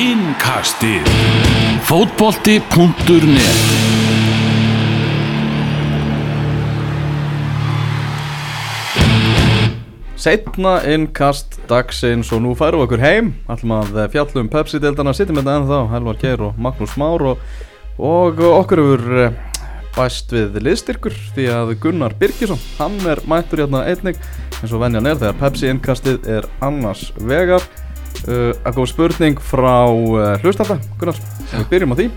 Innkastið. Fótbolti.net Setna innkast dagsins og nú færum við okkur heim. Ætlum að fjallum Pepsi-deildana sittum þetta ennþá, Helvar Geir og Magnús Már og, og okkur hefur eh, bæst við liðstyrkur því að Gunnar Birgisson, hann er mættur hérna einnig eins og venjan er þegar Pepsi-innkastið er annars vegar uh, að góð spurning frá uh, hlustanda Gunnar, við byrjum á því.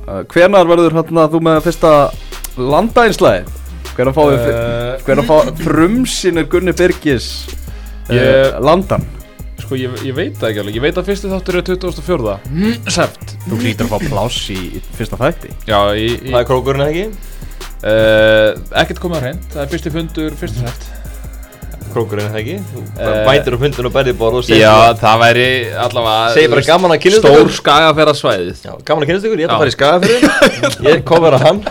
Uh, hvenar verður hérna þú með fyrsta landænslæði? Hver að fá, uh, hver að fá frumsinir Gunni Birgis uh, Ég- landan? Sko ég, ég veit það ekki alveg, ég veit að fyrsti þáttur er 2004 Seft Þú hlýtur að fá pláss í, í fyrsta þætti. Já, í, í, Það er krókurinn ekki? uh, ekkert komið á hreint, það er fyrsti fundur, fyrsti seft Krókurinn eða ekki? Þú Eh, bara mætir á fundin og berði borð og segir Já, það væri allavega Segir bara gaman að kynnast Stór ykkur. skagaferðarsvæðið Já, gaman að kynast ykkur, ég ætla að fara í skagafyrðin Ég cover að hann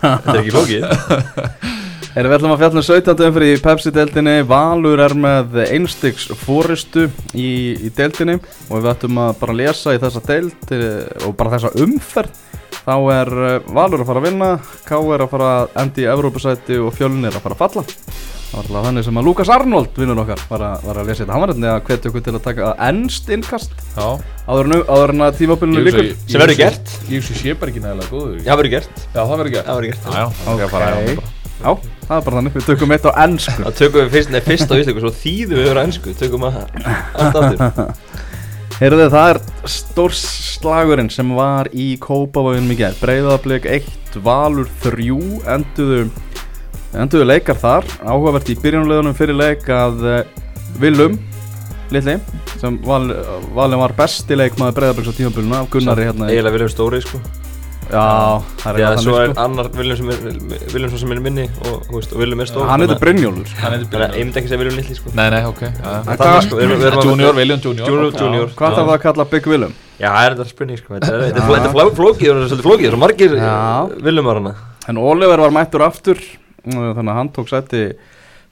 Þetta er ekki flókið Erum við ætlum að fjalla um 17. umfyrir í Pepsi-deildinni Valur er með einstyks fóristu í, í deildinni og við ætlum að bara lesa í þessa deild eh, og bara þessa umferð þá er eh, Valur að fara að vinna K er að fara að endi í Evrópusæti og fjölun er að fara að falla Það var alltaf þannig sem að Lukas Arnold, vinnur okkar, var að, var að lesa þetta. Hann var hérna að hvetja okkur til að taka að ennst innkast. Já, áður en, áður en að hugsa- líkur Sem verður gert. Ég hugsa ég sé bara ekki nægilega góður. Það verður gert. Já, það verður gert. Það verður gert. Já, já, það er að bara Já, það er bara þannig, við tökum eitt á ennsku Það tökum við fyrst, nei fyrst á ístöku Svo þýðum við á ennsku Tökum að allt aftur. Heyrðu það er stórslagurinn sem var í Kópavóðunum í gerð Breiðablík 1, Valur 3 enduðu, enduðu leikar þar. Áhugavert í byrjunlegunum fyrir leik að uh, Willum litli, sem val, valin var besti leikmaður Breiðablíks á tímaböluna af Gunnari hérna Eiginlega Viljum Stóri sko. Já, það er Já, svo er sko. annar Viljum sem er Viljum sem er minni Og, og Viljum er stór Hann heitir Brynjólfur. Hann heitir Þannig að ég myndi ekki segja Viljum litli sko. Nei, nei, ok sko, við við Junior, William Junior. Junior, Já. Junior. Hvað þarf það að kalla Big Willum? Já, það er þetta spurning sko. Þetta er- flókið Það er svolítið flókið Það er svo margir. Viljum var hana En Oliver var mættur aftur þannig að hann tók sætti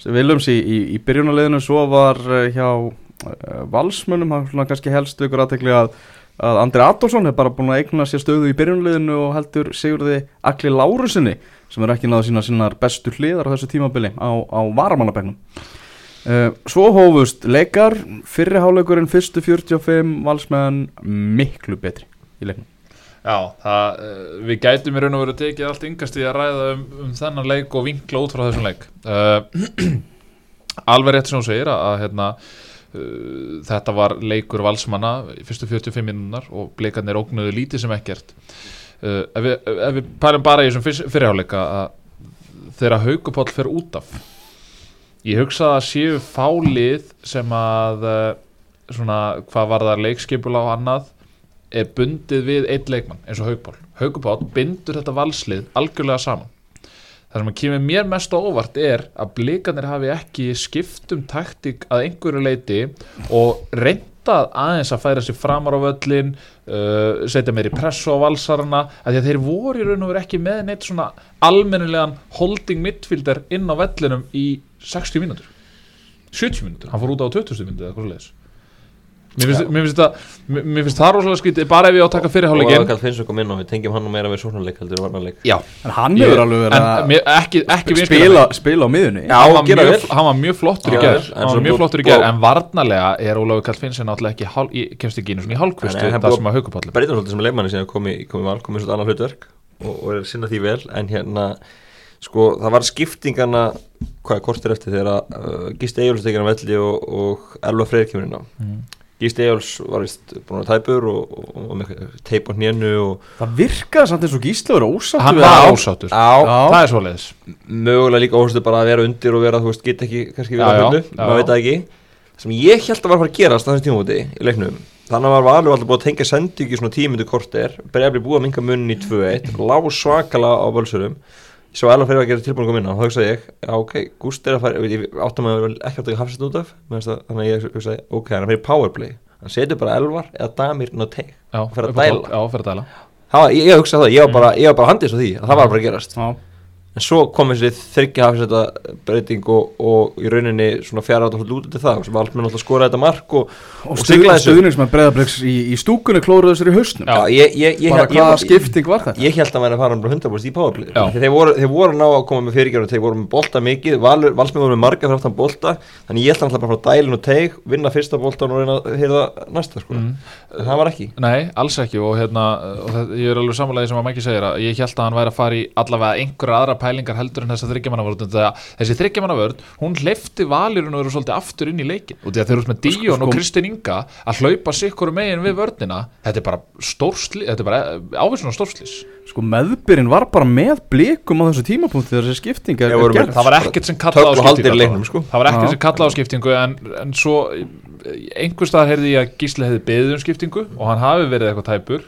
Willums í, í, í byrjunarliðinu. Svo var uh, hjá uh, valsmönnum, hann svona kannski helst ykkur aðtekli að, að Andri Adolfsson er bara búin að eigna sér stöðu í byrjunarliðinu og heldur Sigurði Akli Lárusinni sem er ekki náða sína sinnar bestu hliðar á þessu tímabili á, á varamannabennum uh, Svo hófust leikar. Fyrri háleikurinn fyrstu 45 valsmenn miklu betri í leiknum Já, það, uh, við gætum í raun og veru tekið allt yngast í að ræða um, um þennan leik og vinkla út frá þessum leik. Uh, Alveg rétt sem hún segir að, að hérna, uh, þetta var leikur valsmanna fyrstu 45 minúnar og bleikarnir ógnuðu lítið sem ekkert. Uh, ef, við, ef við pælum bara í þessum fyrirháleika að þegar Haukupáll fer út af ég hugsa að séu fálið sem að svona, hvað var það leikskipula og annað er bundið við einn leikmann eins og Haugpál Haugpál bindur þetta valslið algjörlega saman. Það sem að kemur mér mest á óvart er að blikarnir hafi ekki skipt um taktík að einhverju leiti og reyndað aðeins að færa sér framar á völlin uh, setja meiri pressu á valsarana að því að þeir voru í raun og veru ekki með neitt svona almennilegan holding midfielder inn á vellinum í 60 mínútur. 70 mínútur, hann fór út á 20 mínútur eða leis Mér finnst, mér, finnst það, mér, mér finnst það rosalega skrítið bara ef ég á að taka Og aðkall finnst okkur minna og við tengjum hann nú meira við sóknarleik heldur varnarleik. Já, En hann Ég- hefur alveg verið en að spila, spila á miðunni Já, hann, var mjög, hann var mjög flottur í gerð hann var mjög flottur í gerð en varnarlega er Ólafur Karl Finnsen náttúrulega ekki hál, í, kemst ekki inn í hálfkvistu Nei, hann það sem að haugupalli breytum svolítið sem leikmanni sem komi, komi val, komi svolítið annað hlutverk og, og er að sinna því vel. En hérna sko það var skiptingana hvað kortir eftir þegar uh, Gísti hann velli og, og Elva Freyr kemur inn á. Mm. Gísti Egil's var vist búin að tæpur og, og, og með teip á hnénu og Það virkaði samt eins og Gísli verið ósáttu hann var á, það er svoleiðis. Mögulega líka óhustu bara að vera undir og vera, þú veist, geta ekki kannski vera já, maður veit það ekki. Það sem ég held að var að fara að gerast á þessu tímúti í leiknum, þannig að var valur alltaf búið að tengja sendingi svona tímundu korter. Bregðarlega búið að minga munni í 2-1 lág svakala á völsurum svo alveg fyrir að gera tilbúin að koma inn á þá hugsaði ég, ok, Gúst er að fara ég áttum að vera ekki átt að hafsast út af þannig að ég hugsaði, ok, hann er fyrir powerplay hann setur bara elvar eða damir ná teg já, Fer að á dæla. já, fyrir að dæla var- ég, ég hugsaði það, ég var bara, ég var bara handið svo því að það var bara að gerast Já. En svo kom þessi þryggja hafisetta breyting og, og í rauninni svona fjara átt að út til það. Sem Valsmenn alltaf skoraði þetta mark og, og og siglaði þessu. stuðningsmenn breyðabliks í, í stúkunni klóruðu sér í hausnum. Já. Ég, ég, ég, bara ég, hvaða skipting var þetta? Ég held að væri að fara um 100% í powerplay. Þeir voru, þeir voru að ná að koma með fyrirgjörn þeir voru með bolta mikið, Valur, Valsmenn voru með marga fyrir aftan bolta, þannig ég held að hann bara frá dælin og teig, vinna fyrsta boltan og reyna að hýrða næsta sko, Mm. það var pælingar heldur en þessa þryggjamannavörð þessi þryggjamannavörð, hún hleyfti valirinn og eru svolítið aftur inn í leikin og því að þeir eru með Díón sko- og Kristinn Inga að hlaupa sikkur megin við vörnina þetta er bara stórsli, þetta er bara ávísun og stórslis. Sko meðbyrinn var bara með blikum á þessu tímapunkti þegar þessi skipting er, er gerð. Það var ekkert sem kallaði á skiptingu. Leiknum, sko. það var ekkert sem kallaði á skiptingu en, en svo einhver staðar heyrði ég að Gísli hefði beðið um skiptingu og hann hafi verið eitthvað tæpur.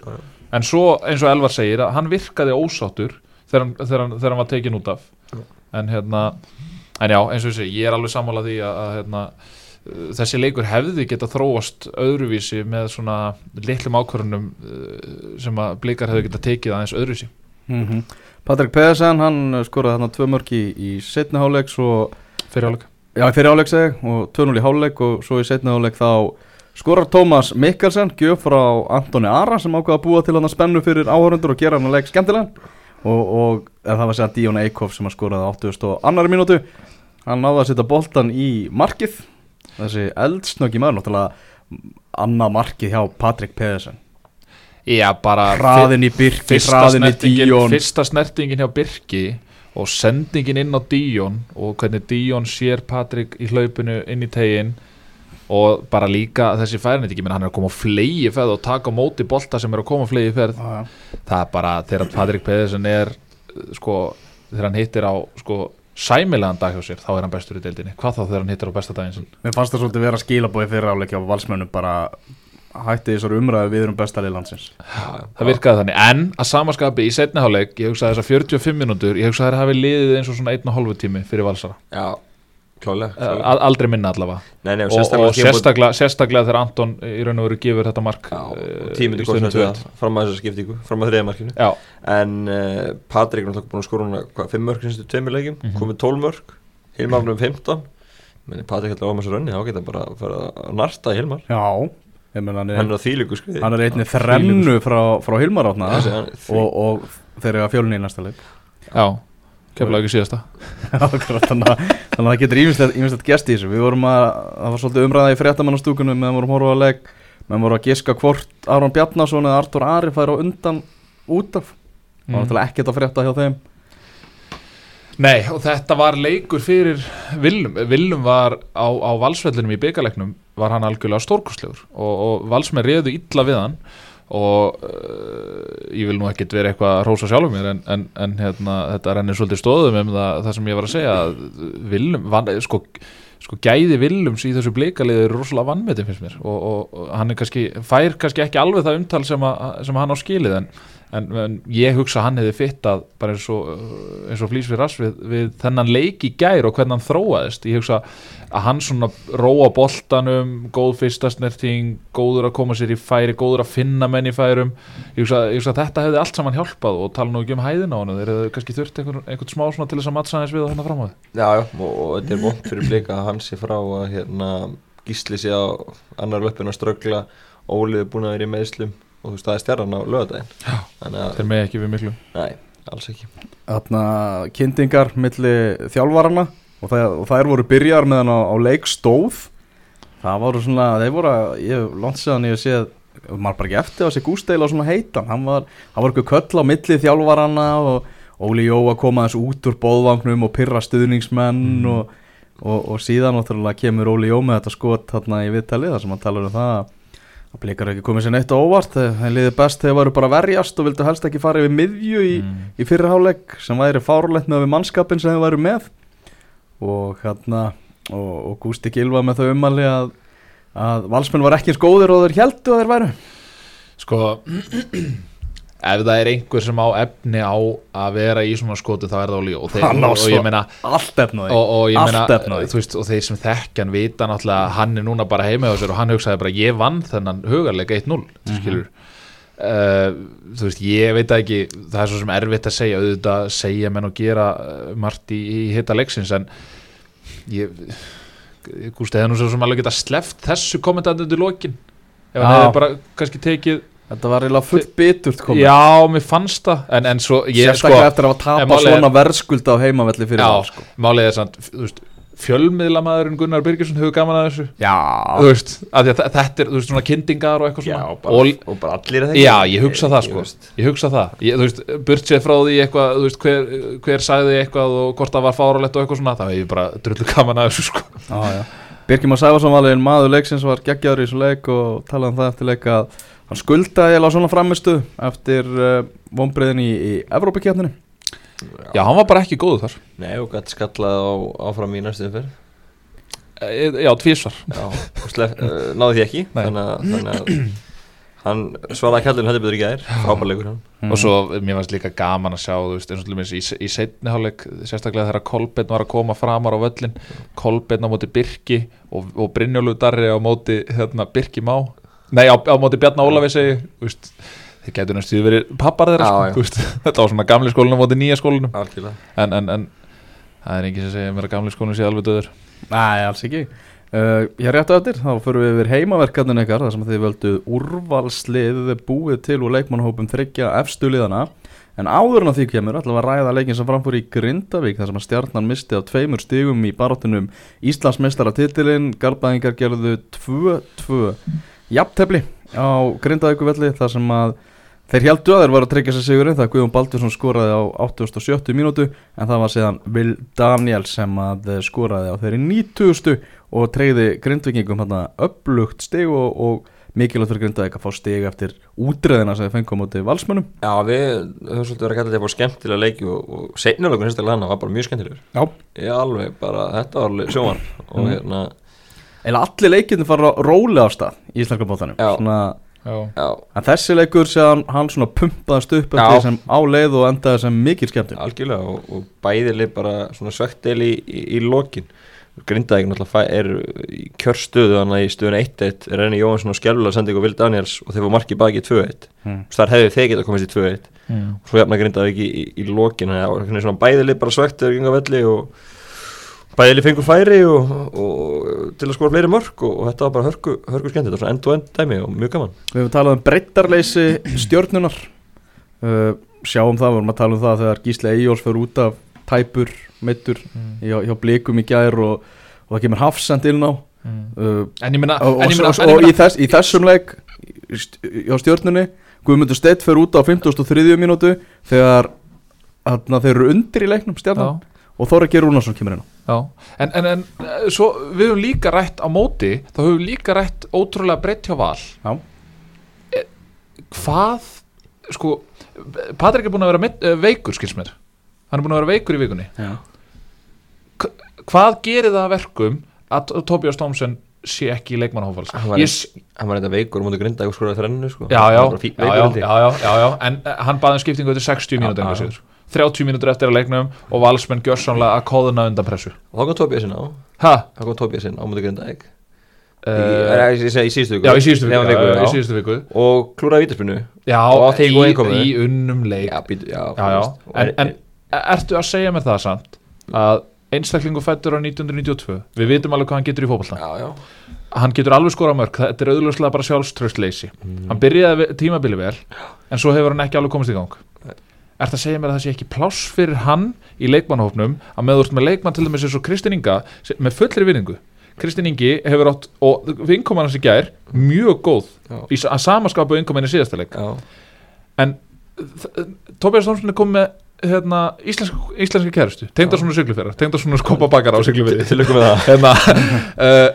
En svo eins og Elvar segir að hann virkaði ósáttur þegar hann, þegar hann, þegar hann var tekin út af. En hérna en já eins og segi, ég er alveg sammála því að, að hérna, uh, þessi leikur hefði geta þróast öðruvísi með svona litlum ákvörunum sem að blikar hefði geta tekið aðeins öðruvísi. Mm Patrik Pedersen, hann skoraði þarna tvö mörg í, í setni hálfleik svo, fyrir áleika já í fyrir hálfleik segi ég, og 2-0 í hálfleik og svo í setni hálfleik þá skorar Tómas Mikkelsen gjöf frá Antoni Ara sem ákvaða að búa til hann að spennu fyrir áhörundur og gera hann að leik skemmtilegan og, og það var sér að Díón Eikhoff sem að skoraði á 80 og annari mínútu. Hann náði að setja boltan í markið. Þessi eldsnöggi maður náttúrulega annað markið hjá Patrik Pedersen. Já, bara hraðin í Birki, hraðin í Díón fyrsta snertingin hjá Birki og sendingin inn á Díón og hvernig Díón sér Patrik í hlaupinu inn í tegin og bara líka þessi menn hann er að koma á flegi ferð og taka á móti bolta sem er að koma á flegi ferð Já, já. það er bara þegar Patrik Pedersen er sko, þegar hann hittir á sko, sæmilegan dag hjá sér, þá er hann bestur í deildinni. Hvað þá þegar hann hittir á besta daginn sinn? Mér fannst það svolítið vera skilabói fyrir áleikja á valsmönnum bara hætti þessar umræðu við erum besta lið landsins. Það virkaði þannig, en að samaskapi í setni hálfleik, ég hugsaði þessar 45 mínútur ég hugsaði þær hafi liðið eins og svona einn og hálfu tími fyrir valsara, Já, klálega, Eh, klálega. al- aldrei minna allavega. Nei, nei, og og, og sérstaklega sérstaklega, sérstaklega þegar Anton í raun og veru gefur þetta mark eh, sem 2-1. þetta fram að þessar skiptingu, fram að þriða markinu. Já, en uh, Patrik er náttúrulega búin að hvað, 5 mörg sinnstu tveimur leikjum, Mhm. komið 12 mörg Hilmar um 15 meni Patrik ætla að áma sér önni, þá geta bara að fara að narta Hilmar, Já, hann hann er, á þýlíku skriði. hann er einni þrennu frá, frá Hilmar átna hann- og, og þeir eru að fjölni í næsta leik. Já, kemla ekki síðasta. Þannig, að, það getur ímislegt gest í þessu. Við vorum að, það var svolítið umræða í fréttamannastúkunum meðan vorum að horfa að leik meðan vorum að giska hvort Aron Bjarnason eða Artur Ari fær á undan út af. Það var Mm. náttúrulega ekkert að frétta hjá þeim. Nei, og þetta var leikur fyrir Willum, Willum var á, á valsvellinum í byggarleiknum var hann algjörlega stórkostlegur og, og valsmenn reyðu illa við hann og uh, ég vil nú ekkert vera eitthvað að rósa sjálfum mér en, en, en hérna, þetta rennir svolítið stóðum um það, það sem ég var að segja að Willum, van, sko, sko gæði Willums í þessu bleikalið er rosalega vannmetin finnst mér. Og, og, og hann kannski, fær kannski ekki alveg það umtal sem, að, sem hann á skilið en En, en ég hugsa að hann hefði fittað bara eins og, og flýs við rass við, við þennan leik í gær og hvernig hann þróaðist. Ég hugsa að hann svona róa boltanum, góð fyrstasnerting góður að koma sér í færi góður að finna menn í færum. Ég hugsa, ég hugsa að þetta hefði allt saman hjálpað og tala nú ekki um hæðina á hann þeir hefðu kannski þurft einhvern, einhvern smá svona til þess að mattsa aðeins við og hérna fram á þið Já, já, og, og þetta er vond fyrir blika að hann sé frá að hérna, gísli sé á annar löppin að ströggla. Ólið er búin að vera í meðslum og þú veist það er stjarnan á að, þeir með ekki við miklu. Nei, alls ekki. Þarna kynntingar milli þjálfarana og, það, og þær voru byrjar meðan á, á leik stóð. Það voru svona, þeir voru ég langt séðan ég séð maður bara ekki eftir að sé gústeila svona heitan. Hann var, hann var eitthvað köll á milli þjálfarana og Óli Jó að koma þess út úr bóðvagnum og pyrra stuðningsmenn Mm. og, og, og síðan náttúrulega kemur Óli Jó með þetta skot þarna í viðtalið þar sem hann talar um það að að blikar ekki komið sér neitt óvart þeir liði best þegar varu bara verjast og vildu helst ekki fara yfir miðju í, mm. í fyrri hálfleik sem væri fárlegt með við mannskapin sem þeir væru með og hérna og, og Gústi Gilva með þau umali að, að valsmenn var ekki eins góðir og þeir heldu að þeir væru sko ef það er einhver sem á efni á að vera í svona skotu þá er það Óli og, og, ég meina allt efnaði og, og ég meina, Allt efnaði. þú veist, og þeir sem þekkjan vita náttúrulega að hann er núna bara heima á sér og hann hugsaði bara ég vann þennan hugarleika 1-0 Mhm. skilur. Uh, þú veist, ég veit ekki það er svo sem erfitt að segja auðvitað segja menn og gera uh, margt í, í hitta leiksins en ég Gústi hefði nú svo sem alveg geta sleft þessu kommentandi undir lokin. Ef hann hefði bara kannski tekið Þetta var eiginlega full biturt komið. Já, mér fannst það. En, en svo, ég sko Sérstaklega eftir að hafa en tapað málið er- svona verðskulda á heimavelli fyrir Já, það sko. málið er samt, þú veist fjölmiðlamaðurinn Gunnar Birgisson hefur gaman að þessu. Já, þú veist, að því að þe- þetta er þú veist, svona kyndingar og eitthvað Já, svona bara, og, og bara allir að það. já, ég hugsa það sko. ég hugsa það, ég, þú veist, burt sér frá því eitthvað, þú veist, hver, hver sagði eitthvað og hvort það var fáralegt og eitthvað svona það hef ég bara drullu gaman að þessu sko. Já, já. Birkjum að Sæfarsson valin maður leiksins var geggjaður í þessu leik og talaði um það eftir leik að hann skuldaði eða svona framistu eftir uh, vonbreiðin í, í Evrópakjarninu já, hann var bara ekki góðu þar. Nei, og gætt skallað á, áfram í næstu umferð. E, já, tvísvar Já, og slef, uh, náði því ekki Nei. þannig að, þannig að hann svaraði kallinu hætti betur í gær frábærleikur hann. Mm. og svo mér fannst líka gaman að sjá þú veist, eins og til dæmis í, í setni hálfleik sérstaklega þegar Kolbeinn var að koma framar á völlin Kolbeinn á móti Birki og, og Brynjólu Darri á móti hérna, Birki Má nei á, á móti Bjarni Ólafi segi þeir getur næstu verið pappar þeirra Já, sko, þetta var svona gamli skólinu á móti nýja skólinu Algjörlega. En, en, en það er engin sem segja mér að gamli skólinu sé alveg döður Nei, alls ekki. Uh, Ég er rétt á eftir, þá fyrir við yfir heimaverkarnir ykkar þar sem þið völdu úrvalslið búið til úr leikmannhópum þryggja efstu liðana En áður en að því kemur, að ræða leikin sem framfór í Grindavík þar sem að stjarnan misti á tveimur stigum í baráttunum Íslandsmeistara titilinn, Garbaðingar gerðu 2-2 jafntefli á Grindavíkuvelli þar sem að þeir heldu að þeir var að tryggja sér sigurinn það Guðjón Baldursson skoraði á 87. mínútu en það var síðan Will Daniel sem að eh, skoraði á þeirri 90. og treyði grindvikingum hérna upplugt stig og, og mikilvægt fyrir Grindavík að fá stig eftir útreðina sem þeir fengum á móti valsmönnum Já, við höfum svolítið verið að kalla þetta bara skemmtilega leiki og, og seinnilegur hinstaklega hann var bara mjög skemmtilegur Já Ég alveg bara, þetta var alveg sjóman og Mm. hérna, Eða allir leikirni fara rólega á stað í Íslandska bóttanum Já. svona, já, já, En þessi leikur sé hann, hann svona pumpaðast upp eftir sem á leið og endaði sem mikil skemmtun. Algjörlega og, og bæðileg bara svona svektil í, í, í lokin. Grindavík náttúrulega fæ- er í kjörstöðu þannig í stöðun 1-1 er Renni Jóhansson og Skjálfulega sendi ykkur Vil Daniels og þeir fór markið baki í 2-1 Mm. þar hefði þeir getað komist í 2-1 mm. og svo jafna Grindavík í, í, í lokin þannig að það var svona bæðileg bara velli og bæðileg fengur færi og, og til að skora fleiri mörg og, og þetta var bara hörku, hörku skemmt þetta var svona end-to-end dæmi og mjög gaman Við hefum talað um breyttarleysi stjörnunar uh, Sjáum það, við vorum að tala um það þegar Gísli Eyjóls fyrir út af tæpur meittur Mm. hjá, hjá blikum í gær og, og það kemur hafsend inn á Mm. uh, en ég minna og, í, þess, í þessum leik hjá stjörnunni Guðmundur Steitt fyrir út á 53. mínútu þegar þarna, þeir eru undir í leiknum stjarnan og Þóra Geir Rúnarsson kemur inn á. Já, en, en, en eh, svo við höfum líka rætt á móti þá höfum við líka rætt ótrúlega breytt hjá val. Já. Eh, Hvað, sko Patrik er búin að vera meidd- eh, veikur, skils mér. Hann er búin að vera veikur í vikunni. Já. Hvað gerir það að verkum að Tobias Thompson sé ekki í leikmannahófals? Hann var, Ég s- hann var eitthvað veikur og mútið Grindavík og skoraði þrennu sko. Já, já, já, veikur, já, já, já, já, já, en hann baði um skiptingu til 60 Já, mínútur já, enga síður 30 mínútur eftir að leiknum og valsmenn gjörsamlega að kóðuna undan pressu. Og þá kom Tobias inn á. Ha? þá kom Tobias inn á mútið Grindavík. Í, Uh, í, síðustu viku. Og klúraði vítaspinnu Já, Og í, unnum leik. En, en ertu að segja mér það samt að einstaklingu fættur á 1992 við vitum alveg hvað hann getur í já hann getur alveg skora mörg, þetta er auðvitað bara sjálfströstleysi hann byrjaði tímabili vel en svo hefur hann ekki alveg komist í gang ertu að segja mér að það sé ekki pláss fyrir hann í leikmannhófnum að með þú ert með leikmann til dæmis eins og Kristinn Inga með fullri vinningu Kristinn Ingi hefur átt og vinkoman hans í gær mjög góð Já. í að samaskapu vinkoman í síðasta leik já, en Tobias Thompson er komið með hérna, íslenska, íslenska kærustu tengda svona siglufjara, tengda svona skopa bakara á siglufjari til ykkur með það hérna, uh,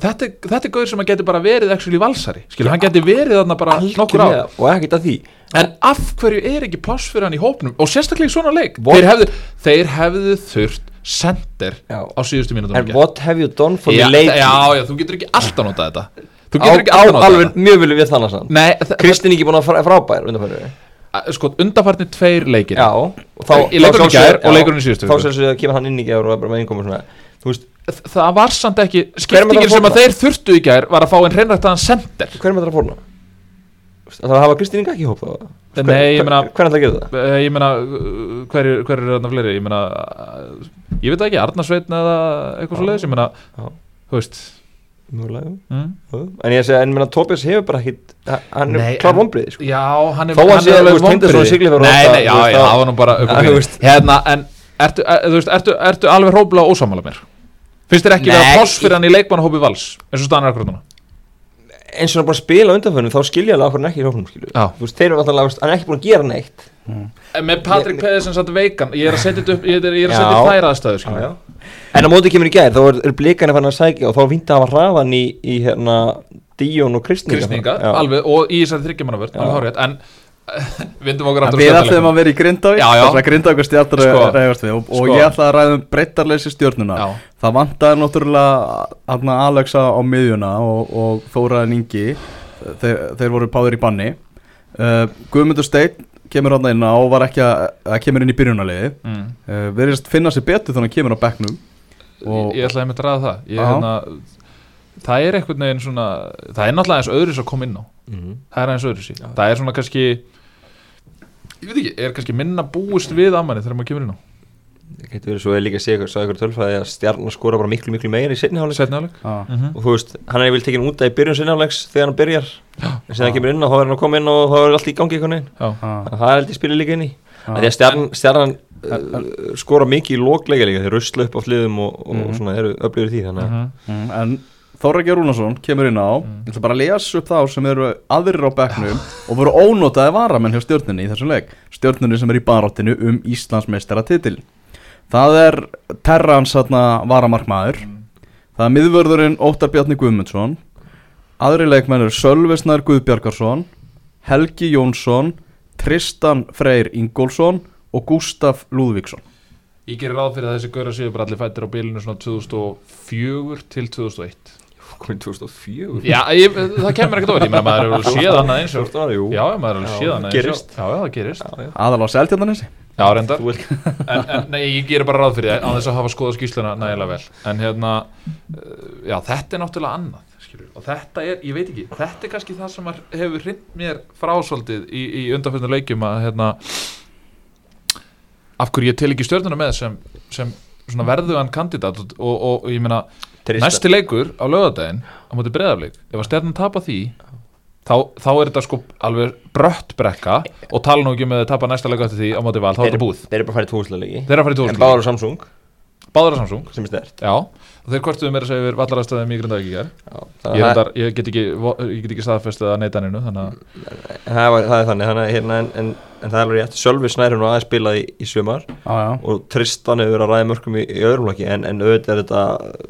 þetta, er- þetta er gauður sem að geti bara verið actually valsari, skilur, hann geti verið þarna bara nokkur á, og ekkert að því. En af hverju er ekki pláss fyrir hann í hópnum og sérstaklega í svona leik? Þeir hefðu, þeir hefðu þurft sender Já. á síðustu mínútum en what have you done for já, the lady? já, já, þú getur ekki alltaf notað þetta. Þú á, getur ekki á alltaf notað alveg þetta. mjög viljum við þannig þa- Kristinn ekki búin að fara frávær undanfæri þa- sko, undanfarnir tveir leikir. Já og þá Í leikurinn í gær og leikurinn í síðustu þá viku. sem kemur hann inn í gær og er bara með svona þú veist það var samt ekki Hver er skiptingin það sem að þeir þurftu í gær var að fá einn hreinrættaðan sender hver er með það að fórna Það hafa Kristín Inga ekki hóp þá Nei, ég meina Hvernig ætla að gera það? Eh, Ég meina, hver, hver er þarna fleiri? Ég meina, uh, ég veit það ekki, Arnarsveitn eða eitthvað svo leiðis, ég meina, þú veist mm? En ég segi, en meina Tobias hefur bara ekkit Hann Nei, er klár en- vonbriði sko. Já, hann er er alveg. Siglufjörður Nei, nei, já, já, það- það var nú bara. Hérna, en ertu, er, þú veist, ertu, ertu alveg hróplega ósamála mér? Finnst þér ekki Nei. vera pláss fyrir hann í leikmannhópi vals eins og stannar akkur núna? eins og hann er að spila undanfönum þá skilja alveg okkur hann ekki í hóknum skilju Já. Þú veist, þeir eru alltaf, hann er ekki búin að gera neitt En Með Patrik Pedersen satt veikan, ég er að setja þetta upp, ég er, ég er að Já. setja upp þær aðstæður, skilur. En á móti kemur í gær, þá er, er blikarnir fann að sækja og þá vindi að hafa hraðan í, í hérna Díón og Kristninga Kristninga, Já. alveg, og í þessari Já. hárið, en vindum okkur aftur við ætlum að vera í Grindavík Sko. reyðast við. Og, og Sko. ég ætla að ræða um breyttarleysi stjórnuna Já. Það vantaði náttúrulega Alexa á miðjuna og, og Þóraðin Ingi. Þeir, þeir voru páður í banni. Uh, Guðmundur Steinn kemur hann inn og var ekki að, að kemur inn í byrjunarliði mm. uh, Verðist finna sér betur þannig að kemur á bekknum. Og- Ég, með að ræða það. Ég, hérna, Það er einhvern veginn svona Það er náttúrulega eins öðru að koma inn á. Mhm. Það er eins öðru sí Það er svona kannski Ég veit ekki, er kannski minna búist við amanni þegar maður kemur inn á Það getur verið svo að líka að segja ykkur tölfræði að stjarnar skora bara miklu miklu meira í setni hálfleik Setni áleik ah. mm og þú veist, hann er vel tekinn út að í byrjun setni hálfleiks þegar hann byrjar en sem hann kemur inn og þá er hann að koma inn og þá er allt í gangi Já, Ah. Þannig að það er held ég spilið líka inn í Ah. Því að stjarnan, stjarnan uh, skora mikið í lókleika líka þeir rusla upp á hliðum og, og Mhm. svona eru öflugur í því þannig að Mhm. Mm, en Þorraki Rúnarsson kemur inn á. Mm. ég ætla bara að lesa upp þá sem eru aðrir á bekknum og voru ónotaði varamenn hjá stjórnunni í þessum leik. Stjórnunni sem er í baráttinu um Íslandsmeistara titil það er Terrans varamarkmaður. Það er miðvörðurinn Óttar Bjarni Guðmundsson. Aðri leikmenn eru Sölvesnar Guðbjarkarsson Helgi Jónsson Tristan Freyr Ingólfsson og Gustaf Lúðvíksson. Ég gerir ráð fyrir að þessi gauðra séu bara allir fættir á bilinu svona 2004 til 2001 komið 2004 Já, ég, það kemur ekkert meina maður hefur séð annað eins og 14 ára, jú. Já, maður hefur Já, séð annað eins gerist. og Já, já, það gerist. Aðal á Seltjarnanessi Já, reyndar. En, en nei, ég gerir bara ráð fyrir það á þess að hafa skoðað skýsluna nægilega vel. En hérna, uh, já, þetta er náttúrulega annað skilur. og þetta er, ég veit ekki þetta er kannski það sem að hefur hrind mér frásvöldið í, í undanfjörnum leikjum að hérna af hverju ég tel ekki stjörnuna með sem, sem svona verðugan kandidat. Og, og, og ég meina, næsti leikur á lögadaginn á móti breðafleik, ef að stjörnum tapa því þá, þá er þetta sko alveg brött brekka og tala nú ekki með að tapa næsta leik eftir því á móti val, þá er þetta búið. Þeir eru bara að fara í í En báður á Samsung Báður á Samsung sem er stert Já, og þeir kvartuðu mér að segja yfir vallarastæðum í Grindavík ég, þannig að ég get ekki, vo- ég get ekki staðfestið að þannig að það, það, var- það er þannig, þannig að, hérna, en, en, en það er alveg rétt. Sölvi Snær er nú aðeins spilað í, í sumar Já, já. og Tristan hefur verið að ræða mörgum í, í öðrum laki en, en auðvitað er þetta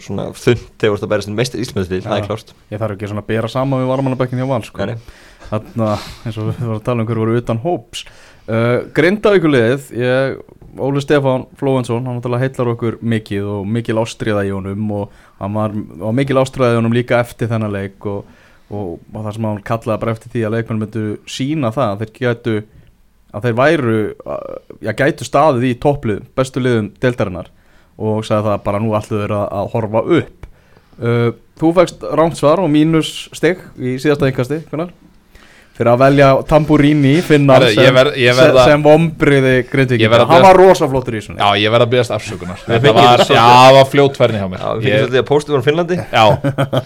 svona þund þegar þú ert að bæra sem meist íslmöðstil, það er klárt. Ég þarf ekki svona að bera saman við varmannabekkin hjá Val sko. Nei. Þarna, eins og við varum að tala um hverju voru utan hóps uh, Grindavíkulegið ég, Óli Stefán Flóvensson hann náttúrulega heillar okkur mikið og mikil ástriða í honum og hann var, var mikil ástriða í honum líka eftir þennan leik og, og, og það sem hann kallaði bara eftir því að leikmenn myndu sína það að þeir gætu að þeir væru uh, já, gætu staðið í topplið bestu liðum deltarinnar og sagði það bara nú allir þeir að, horfa upp uh, Þú fækst rámt svar og mínus stygg í síðasta yngasti hvernig? Fyrir að velja Tamburini finnar sem, ég verð- ég sem, grindvíkinga. Að hann var rosaflottur í svona Já, ég verð að byggast afsökunar. Þetta fengum var, það var fljótferðni hjá mér. Finnum ég, svolítið að póstu voru Finnlandi. Já,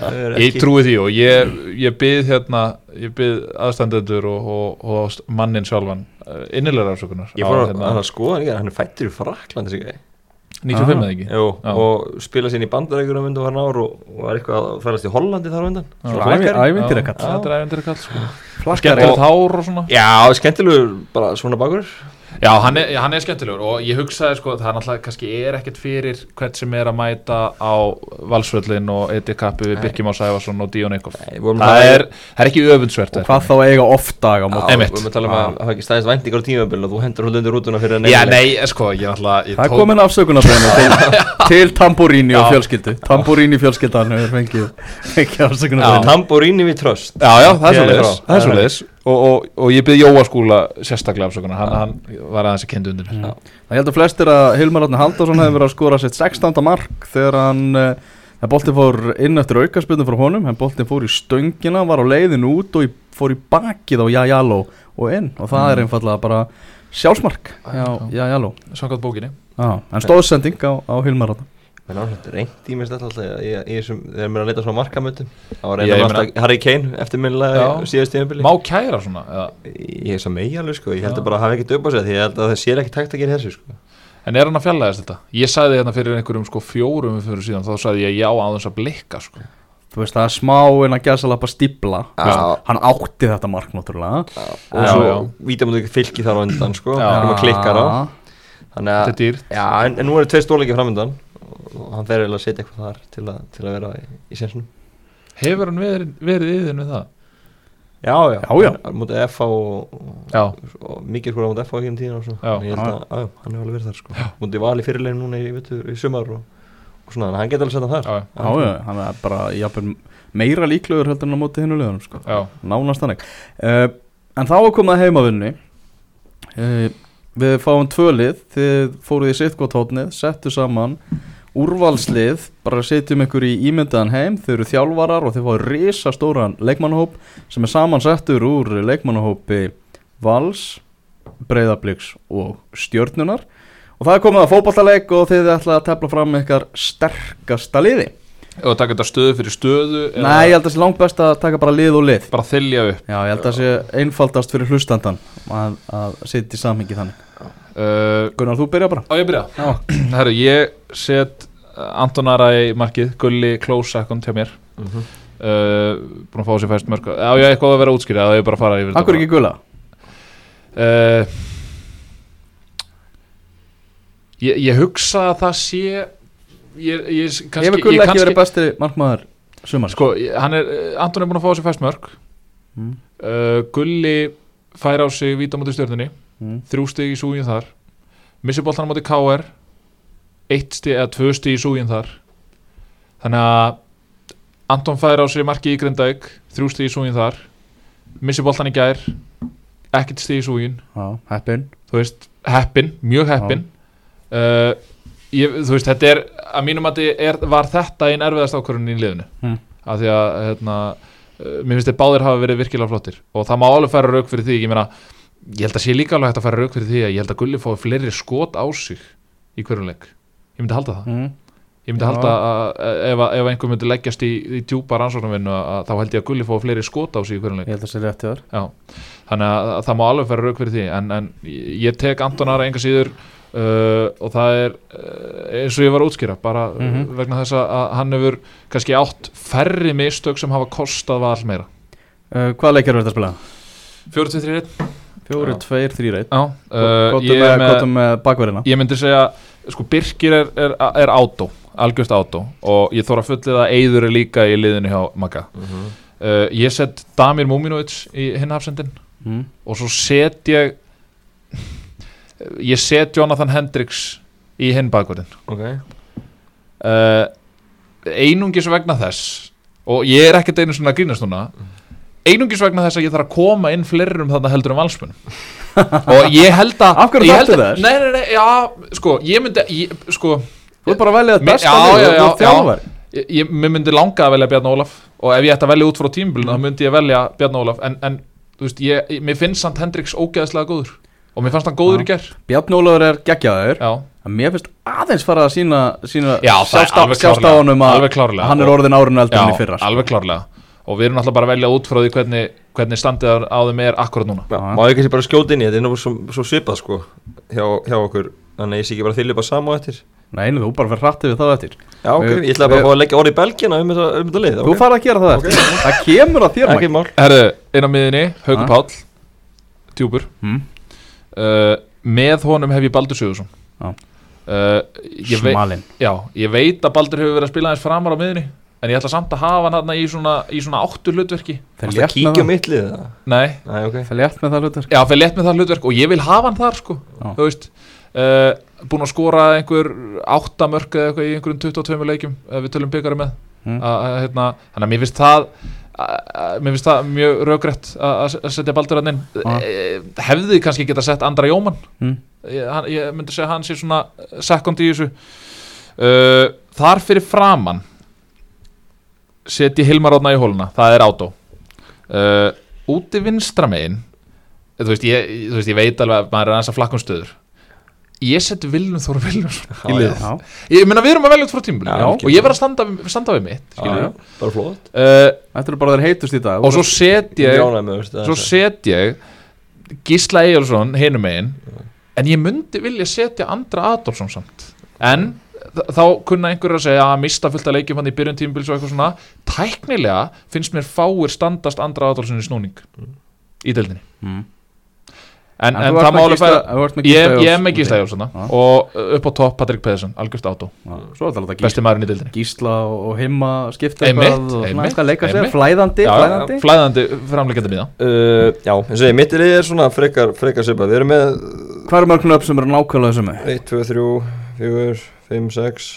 Það ég trúi því og ég, ég byð hérna ég byð aðstandendur og, og, og mannin sjálfan uh, innilegar afsökunar Ég fór að hérna, að skoða hann er fættur í Fraklandi sig 95 eða ekki Jú, og spila sér í bandarækjur um undan var ár og, og var eitthvað að færast í Hollandi þar undan Já. Svo Ævi- flakkari. ævintýra Já, kall. Þetta er ævindir kall sko. flaskari Skemmtilegt hár og svona Já, skemmtilegur bara svona bakur Já, hann er, hann er skemmtilegur og ég hugsaði sko, það er náttúrulega kannski er ekkert fyrir hvert sem er að mæta á Valsvöllin og Edikappi við. Birkjum Á Sæfarsson og Díon Eikhoff. Nei, við vorum það, er, það er ekki öfundsvert og hvað þá eiga oft dag á Já, móti? við vorum að tala um að hafa ekki stæðist væntingar á tímabili og þú hendur hún undir rútuna fyrir að Já, neyða nei, sko, ég náttúrulega ég það er tók- komin afsökunarbreinu til, til Tamburini og Já. fjölskyldu. Tamburini fjölskyldan hefur fengið, Tamborini við tröst. Já, já, það er Er og, og, og ég byrði Jóa skúla sérstaklega afsökunar, hann, hann var aðeins að kynna undir mér. Það heldur flestir að Hilmar Átni Haldarsson hefur verið að skora sitt 16. mark þegar hann uh, en boltin fór inn eftir aukarspilnum frá honum en boltin fór í stöngina, var á leiðin út og fór í bakið á Jajalo og inn. Og það er Mm. einfallega bara sjálfsmark Jajalo Samkvæmt bókinni. Já, en stóðsending á, á Hilmar þarna. Menn áhrifnt reynd í mér stætt alltaf í í þessum, þegar mér er að leita svona markamötum það var Já, ég alltaf Harry Kane eftirminnilega Já. síðast tíðanbili Má kæra svona eða? ég er svo alveg sko, ég held að bara hafa ekkert upp á sig því ég held að það sé ekki takt að gera þessu sko. En er hann að fjallaðast þetta? Ég sagði hérna fyrir einhverjum sko fjórum fyrir síðan Þá sagði ég já þess að blikka sko. Þú veist, það er smá en að gæsa lappa Já. Hann átti þetta mark náttúrulega. Og svo já. vítamöndu fylki þar á undan sko, sem að klikkar á. Þannig Þetta að, er dýrt. Já, en, en nú eru tveir stórleiki framöndan og hann fer eiginlega að setja eitthvað þar til að, til að vera í, í sensunum Hefur hann verið, verið yfir með það? já, já, Já, já. Hann- mútið FH og, Já, og mikið sko á mútið FH ekki um tíðan og svo Já. En ég held að, já, hann hefur alveg verið þar sko. Mútið vali fyrirlegin núna í, veitu, í sumar og, og svona, en hann geti alveg setja þar. Já, Já, já, hann er bara jafnvel meira líklegur heldur en á móti hinnu liðunum sko. Nánast þannig. Uh, En þá komið að heimavinni uh, Við fáum tvö lið. Þið fóruð í sitt gott hótnið Settu saman úrvalslið Bara setjum ykkur í ímyndaðan heim. Þau eru þjálfarar og þið fáið risastóran leikmannahóp Sem er samansettur úr leikmannahópi Vals Breiðabliks og Stjörnunar Og það er komið að fótballtaleik og þið ætla að tefla fram ykkar sterkasta liði. Og taka þetta stöðu fyrir stöðu Nei, ég held að það sé langt best að taka bara lið og lið. Bara þylja upp. Já, ég held að það sé einfaldast fyrir hlustandan að, að setja í samhengi þannig uh, Gunnar, þú byrja bara. Á ég byrja? Já, Herru, ég set uh, Anton Ara í markið Gulli close second hjá mér. Mm -hmm. uh, Búin að fá sér fæst mörg Á ég eitthvað að vera útskýrið Á ég bara að fara yfir akkur ekki gula? Uh, ég, ég hugsa að það sé Ég, ég, kannski, Hefur gula ég ekki kannski, verið besti markmaður sumar Sko, er, Anton er búin að fá sér fæst mörg mm. uh, Gulli fær á sig víta mútið stjörnunni Mm. þrjú stig í súgin þar. Missi boltan á móti KR eitt stig eða tvö stig í súgin þar. Þannig að Anton fær á sig marki í Grindavík. Þrjú stig í súgin þar. Missi boltan í gær. Ekkert stig í súgin heppin. Heppin, mjög heppin. Uh, ég, þú veist, þetta er að mínum að er, var þetta einn erfiðast ákvörðun í liðinu. Mm. af því að hérna, uh, mér finnst þið báðir hafa verið virkilega flottir. Og það má alveg færa rauk fyrir því ég meina, ég held að sé líka alveg hægt að færa rauk fyrir því að ég held að Gulli fái fleiri skot á sig í hverjum leik ég myndi halda það mm. ég myndi Já. halda að ef, ef einhver myndi leggjast í, í djúpa rannsóknarvinnu að þá held ég að Gulli fái fleiri skot á sig í hverjum leik Ég held að það sé rétt í þar Já, þannig að, að það má alveg færa rauk fyrir því en, en ég tek Antonara enga síður uh, og það er uh, eins og ég var að útskýra bara mm Mhm. vegna þess að hann hefur kannski átt færri mistök sem hafa kostað val meira uh, Hvað leikir verður þetta að spila? 4-2-3-1 Fjóri, tveir, þrýr, eitt Já, uh, Kvotum ég, með, er bakverðina. Ég myndi segja sko Birkir er, er, er átó algjört átó. Og ég þóra fullið að Eyður er líka í liðinu hjá Magga. Uh, ég set Damir Múminovic í hinn hafsendin mm. og svo set ég ég set Jonathan Hendricks í hinn bakverðin. Ok. Uh, einungis vegna þess og ég er ekkert einu svona grínast núna einungis vegna þess að ég þarf að koma inn flerum þarna heldur um valsmunum og ég held að Af hverju að- þess? Nei, nei, nei, já, sko, ég myndi ég, sko, Þú er bara að velja Mér- besta já, lið já, og þú já, ert þjálfari. ég, ég, mér myndi langa að velja Bjarni Ólaf. Og ef ég ætti að velja út frá tímbilinu þá myndi ég velja Bjarni Ólaf. En, en þú veist, ég, ég- mér finnst samt Hendricks ógeðslega góður. Og mér fannst hann góður í gerð Bjarni Ólafur er geggjaður. Já, en Mér finnst aðeins fara að sína, sína Já, það er alveg sjást á klárlega. honum að Alveg klárlega. hann er orðin árun eldur já enn í fyrra sko. alveg klárlega og við erum náttúrulega bara að velja út frá því hvernig, hvernig standið á- þeim er akkurat núna. Já, Já. má ég kannski bara skjóta inn í þetta, þetta er nú svo, svo svipað sko hjá, hjá okkur, þannig að ég sé ekki bara þylja bara sama á eftir. Nei, þú bara fyrir hratt yfir það eftir. Já, ok, Við- ég ætla bara við- að fá að leggja orði í belgina um þetta, um þetta lið Þú farið að gera það eftir. Það kemur að þér Ekki Mike. mál. Herðu, inn á miðinni, Haukur Já. Páll Tjúpur mm. uh, Með honum hef ég Baldur Sigursson Já. uh, Smalinn. Já, ég veit að Baldur hefur verið að spila aðeins framar á miðinni En ég ætla samt að hafa hann þarna í svona, í svona áttu hlutverki Það Það létt með kíkja það? mitt lið það Nei, Nei, ok. Það létt með það hlutur já, fyrir létt með það hlutverk Og ég vil hafa hann þar, sko. Já. Þú veist uh, Búin að skora einhver áttamörk eða eitthvað í einhverjum 22 leikjum Ef við tölum byggari með. Mm. að, að, hérna, Þannig að mér finnst það að, að, Mér finnst það mjög raugrætt að, að setja Baldur hann inn. Eh, Hefði kannski geta sett Andra Jóman mm. ég, hann, ég myndi segja að hann sé svona second í þessu. Uh, Þar fyrir framann setji Hilmar átna í hóluna, það er átó. Uh, úti vinstra megin þú veist, ég, þú veist, ég veit alveg að maður er aðeins að flakkum stöður. Ég seti Viljum Þór Viljumsson í liðið Já, ég meina við erum að velja út frá tímbili og ég verð að standa, standa við mitt Já, já, bara flott. Uh, Þetta er bara þeir heitust í dag. og svo set ég svo set ég Gísla Eyjálsson hinum megin en ég myndi vilja setja Andra Adolfsson samt. En þá kunna einhverju að segja að mista fullt að leikjum hann í byrjun tímabils og eitthvað svona. Tæknilega finnst mér fáir standast Andra í snúning í deildinni. Mm. en, En en það Gísla- færa ég, ég er með Gísla Já. og upp á topp Patrik Pedersen, algjörst átó. Er besti maðurinn í deildinni. Gísla og heima skipta eitthvað flæðandi, flæðandi. framleikandi miða. Uh, Já, eins og ég, mitt í liði er svona frekar, frekar svipa Við erum með Hvað er mörg knöpp sem eru nákvæmlega þessu með? 1, 2, 3, 4, 5, 6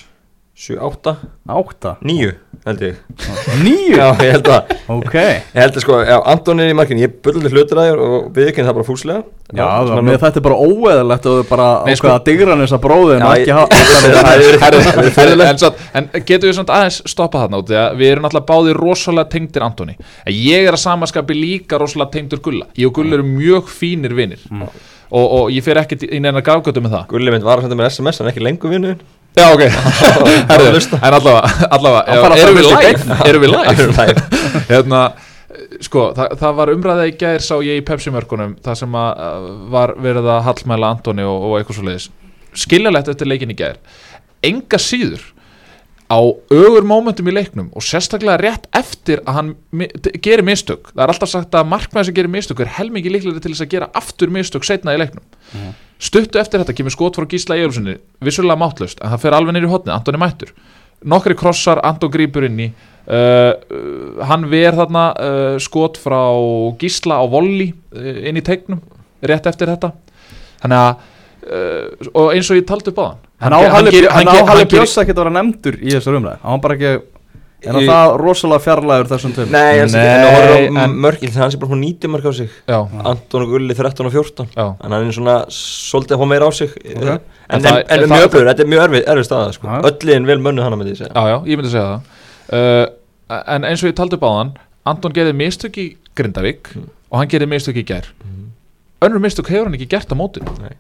7, 8, Átta 9 held ég Níu? Já, ég held að Ok Ég held að sko, já, Anton er í markinu, ég bulli hlutur að þér og við ekki það bara fúslega Já, svona með þetta er bara óeðalegt og þau bara Nei, sko- ákveða að digra hann þessa bróðin og ekki hafa Það en, en getur við samt aðeins stoppa þarna út því að við erum náttúrulega báðir rosalega tengdir Antoni en ég er að samaskapi líka rosalega tengdur Gulla ég og Gulla eru mjög fínir vinir Mm. og, og ég fer ekkert í neina gafgötu með það Gulli mynd var að senda mér SMS en ekki lengur vinnu já ok. Herðu, en allavega, allavega erum við live. erum við live? Hérna sko, það, það var umræða í gær sá ég í Pepsi-mörkunum það sem að var verið að hallmæla Antoni og, og eitthvað svo leiðis skiljalegt eftir leikin í gær. Enga síður á ögur mómentum í leiknum og sérstaklega rétt eftir að hann gerir mistök. Það er alltaf sagt að markmaður sem gerir mistök er helmingi líklega til þess að gera aftur mistök setna í leiknum. Stuttu eftir þetta kemur skot frá Gísla Egilssoni vissulega máttlaust en það fer alveg nýri hotnið, Antoni mættur. Nokkri krossar, Anton grípur inn í. Uh, hann ver þarna uh, skot frá Gísla á volli uh, inn í tegnum rétt eftir þetta. Þannig að og eins og ég taldi upp á hann Hann hann hann gerir- bjössa ekki að vera nefndur í þessar umræð Hann bara ekki Er hann Í- það rosalega fjarlægur þessum tveim? Nei, en Nei, það en- mörgil þegar hann sé bara hún 90 mörg á sig. Já, Anton og Gulli 13 og 14 já, en hann er svona svolítið að fá meira á sig. En, en, En en, en, en mjög öflugur, þetta er mjög erfið, erfið staða sko. Öllin vel mönnu hana með því segja. Já, já, ég myndi segja það. Uh, en eins og ég taldi upp á hann Anton gerði mistök í Grindavík Mm. og hann gerði mistök í gær. Önnur mistök hefur hann ekki gert á móti Nei.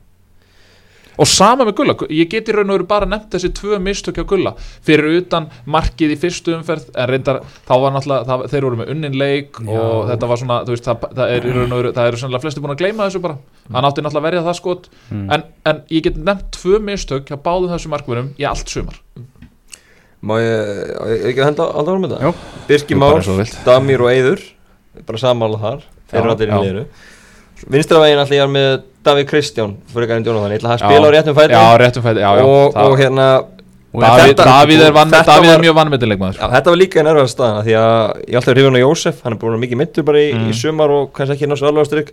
Og sama með Gulla, ég geti raun og veru bara nefnt þessi tvö mistök hjá Gulla fyrir utan markið í fyrstu umferð en reyndar, þá var náttúrulega það, þeir voru með unnin leik Já. og þetta var svona, þú veist, það, það er í raun og veru það eru sannlega flesti búin að gleyma þessu bara hann átti náttúrulega að verja það skot Mm. en, en ég get nefnt tvö mistök hjá báðum þessu markverðum í allt sumar Má ég, ekki að henda alltaf Jú. þetta? Birki Már. Damir og Eyður bara samála þar, þeir eru allir í já. Liðinu Vinstravegin allir ég er með Davíð Kristján fyrir ekki að Jónatan, ég ætla að spila á réttum fæti já, réttum fæti, já, já og, og hérna Davíð, Davíð er, van, Davíð var- er mjög vannmyndilegmaður Já, þetta var líka einn erfað staðan því að ég alltaf er hrifun á Jósef, hann er búin að vera mikið mittur bara í, Mm. í sumar og kannski ekki náttúrulega alveg styrk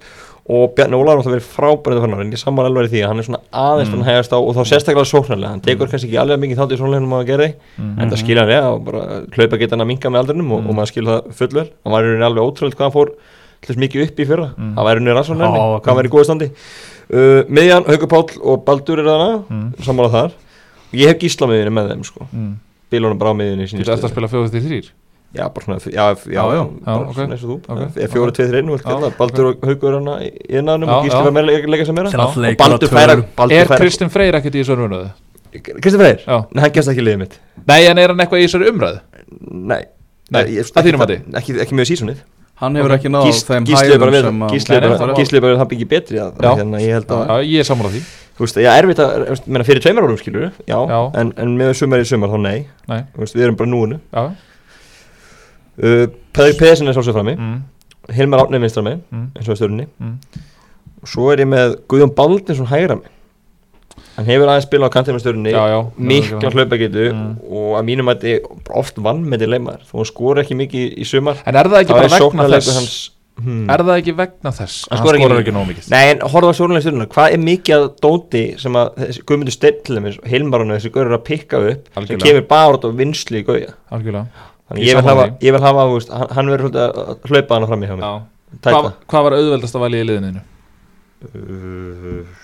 og Bjarni Ólar har alltaf verið frábærið þannig en ég sammar alveg í því að hann er svona aðeins Mm. mm. hægast á og þá sérstaklega sóknarlega, hann tekur kannski ekki alveg mikið þátt í sóknarleginum að gera Mhm. en það skilja hann ég og bara hlaupa geta hann að minka með aldrinum og, Mm. og maður skilja það fullvel hann var í rauninni alveg ótrúlega hvað hann fór þess mikið upp í fyrra, Mm. í rauninni rannsóknarleginni, Já, hvað hann var í góða standi uh, miðjan, Haukur Páll og Baldur er þarna, Mm. sammála þar og ég hef gísla miðjunni með þeim sko Mm. bílunum bara á miðjunni í Þú ert að spila fjóðið til þrýr Já, bara svona, já, já, já, bara eins og þú Ok. Ef fjóra, tveið, þreinu, kalla ok. Baldur og Haugur hana í innanum og var meira að leika sem alltaf tölur. Baldur Er Kristinn Freyr ekkert í þessu umröðu? Kristinn Freyr? Já Nei, hann gerst ekki í liðið mitt Nei, en er hann eitthvað í þessu umröðu? Nei Nei, Ég- að ekki-? Ekki, ekki með sísonið Hann hefur ekki náð Gísli er bara að Gísli er bara er bara það byggir betri að Já. Hérna, ég held að Já, ég er sammála því Þú veist, ég er erfitt að veist, meina, Fyrir tveimur árum skilur Já, Já. En, en með sumar í sumar þá nei Nei, Þú veist, Við erum bara núinu já uh, Pedrik Pedersen er svolítið frammi mm. Hilmar Átnið vinstra með Mm. eins og í stjórnni Mm. og svo er ég með Guðjón Baldinsson hægra með hann hefur aðeins spilað á já mikla hlaupagetu Mm. og að mínum að þetta oft vann með til leimar þó hann skora ekki mikið í sumar En er það ekki bara er vegna þess hans hmm. Er það ekki vegna þess Hann Hann ekki ekki nóg mikið Nei, en horfa á sjónulega stjórnuna, hvað er mikið að dóti sem að þessi til dæmis og Hilmar og þessi gaur eru að pikka upp sem Algjörlega. kemur bara út á vinslu í gauja Algjörlega þannig Ég ég vil hafa, ég vil hafa þú veist, hann, hann verður hlaupa hana fram í hjá mér Já Tæta. Hvað, hvað var auðveldast að valja í liðinu? Uh,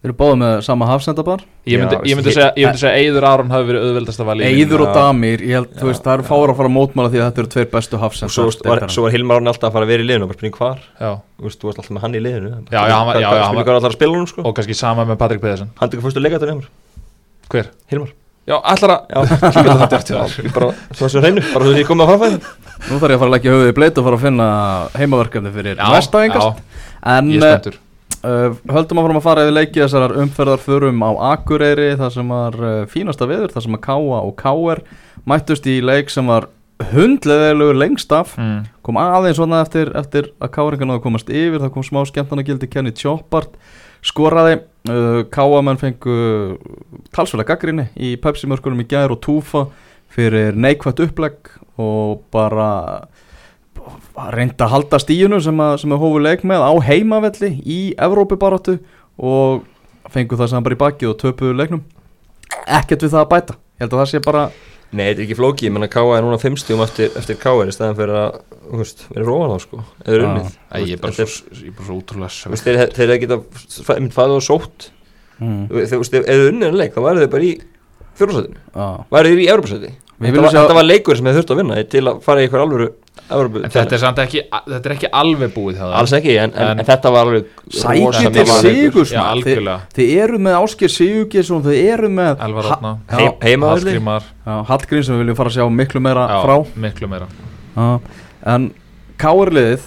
Þeir eru báðið með sama hafsendabar. Ég myndi, Já, ég myndi, ég- segja, ég myndi segja Eiður Aron hafi verið auðveldast að vali Eiður og Já. Damir, ég held, þú veist, það eru fára að fara að mótmála því að þetta eru tveir bestu og svo, hafsendar var, svo var Hilmar Árni alltaf að fara að vera í liðinu og bara spurning hvar, Já, þú veist, þú varst alltaf með hann í liðinu. Já, já, hann var- já, já, hann var- spurning hvað allar að spila honum sko. Og kannski sama með Patrik Pedersen. Hann tekur fyrstu leikatur Hilmar Hver? Hilmar. Já, allar að já, dært ég bara, svo þessu hreinu, bara þú sé komið að framfæði Nú þarf ég að fara að leggja höfuðið í bleit og fara að finna heimaverkefni fyrir næsta engast En ég er uh, spenntur höldum að fara að fara yfir leiki þessar umferðar förum á Akureyri Það sem var uh, fínasta veður, það sem að Káa og Káer mættust í leik sem var hundleðilegur lengst af mm. kom aðeins svona eftir, eftir að Káringan náðu komast yfir, það kom smá skemmtana gildi Kenny Choppart skoraði uh, Káamenn fengu talsvelega gaggrinni í Pepsi mörkunum í gær og túfa fyrir neikvætt upplegg og bara reynda að halda stíunu sem að, sem að hófu leik með á heimavelli í Evrópubaratu og fengu það sem bara í bakið og töpuðu leiknum. Ekkert við það að bæta. Ég held að það sé bara nei, þetta er ekki flóki, ég menna Káa er núna fimmstíum eftir, eftir Káa í staðan fyrir að, vera róan á sko. Eða unnið. Ég er bara svo, ég er bara svo útrúlega þeir, þeir geta mynd fæðið og sótt. Þið unnið en leik, þá væri þið bara í fjórumsætinu, á, væri þið í Európa-sæti Við þetta, var- sjá- þetta var leikur sem þið þurftu að vinna til að fara í eitthvað alvöru þetta er samt ekki, þetta er ekki alveg búið alls ekki, en, en, En- en þetta var rosa til sigurs algjörlega. Þið eru með Ásker Sigurgesson, þið eru með Elvar Ha-. Hallgrímar. Já, Hallgrín sem við viljum fara að sjá miklu meira Já, frá. miklu meira. Já, En Káarliðið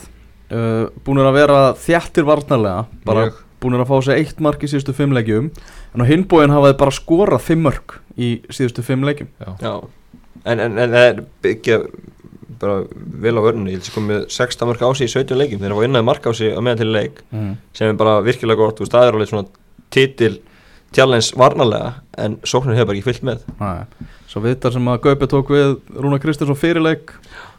uh, búinir að vera þjættir varnarlega bara Mjög. búinir að fá sér eitt mark í síðustu fimm leikjum. En á hinbóin hafa þið bara skorað fimm mörg í síðustu fimm leikjum. Já, en, en, en það er byggja bara vel á vörnum ég held sem komið 16 mörg á sig í 17 leikjum. Þeir hafa vinnaði mark á sig að meðan til leik mm. sem er bara virkilega gott. Og það er alveg svona titil challenge varnarlega en sóknir hefur bara ekki fyllt með. Næ, Svo viðtar sem að Gaupi tók við Rúna Kristinsson fyrirleik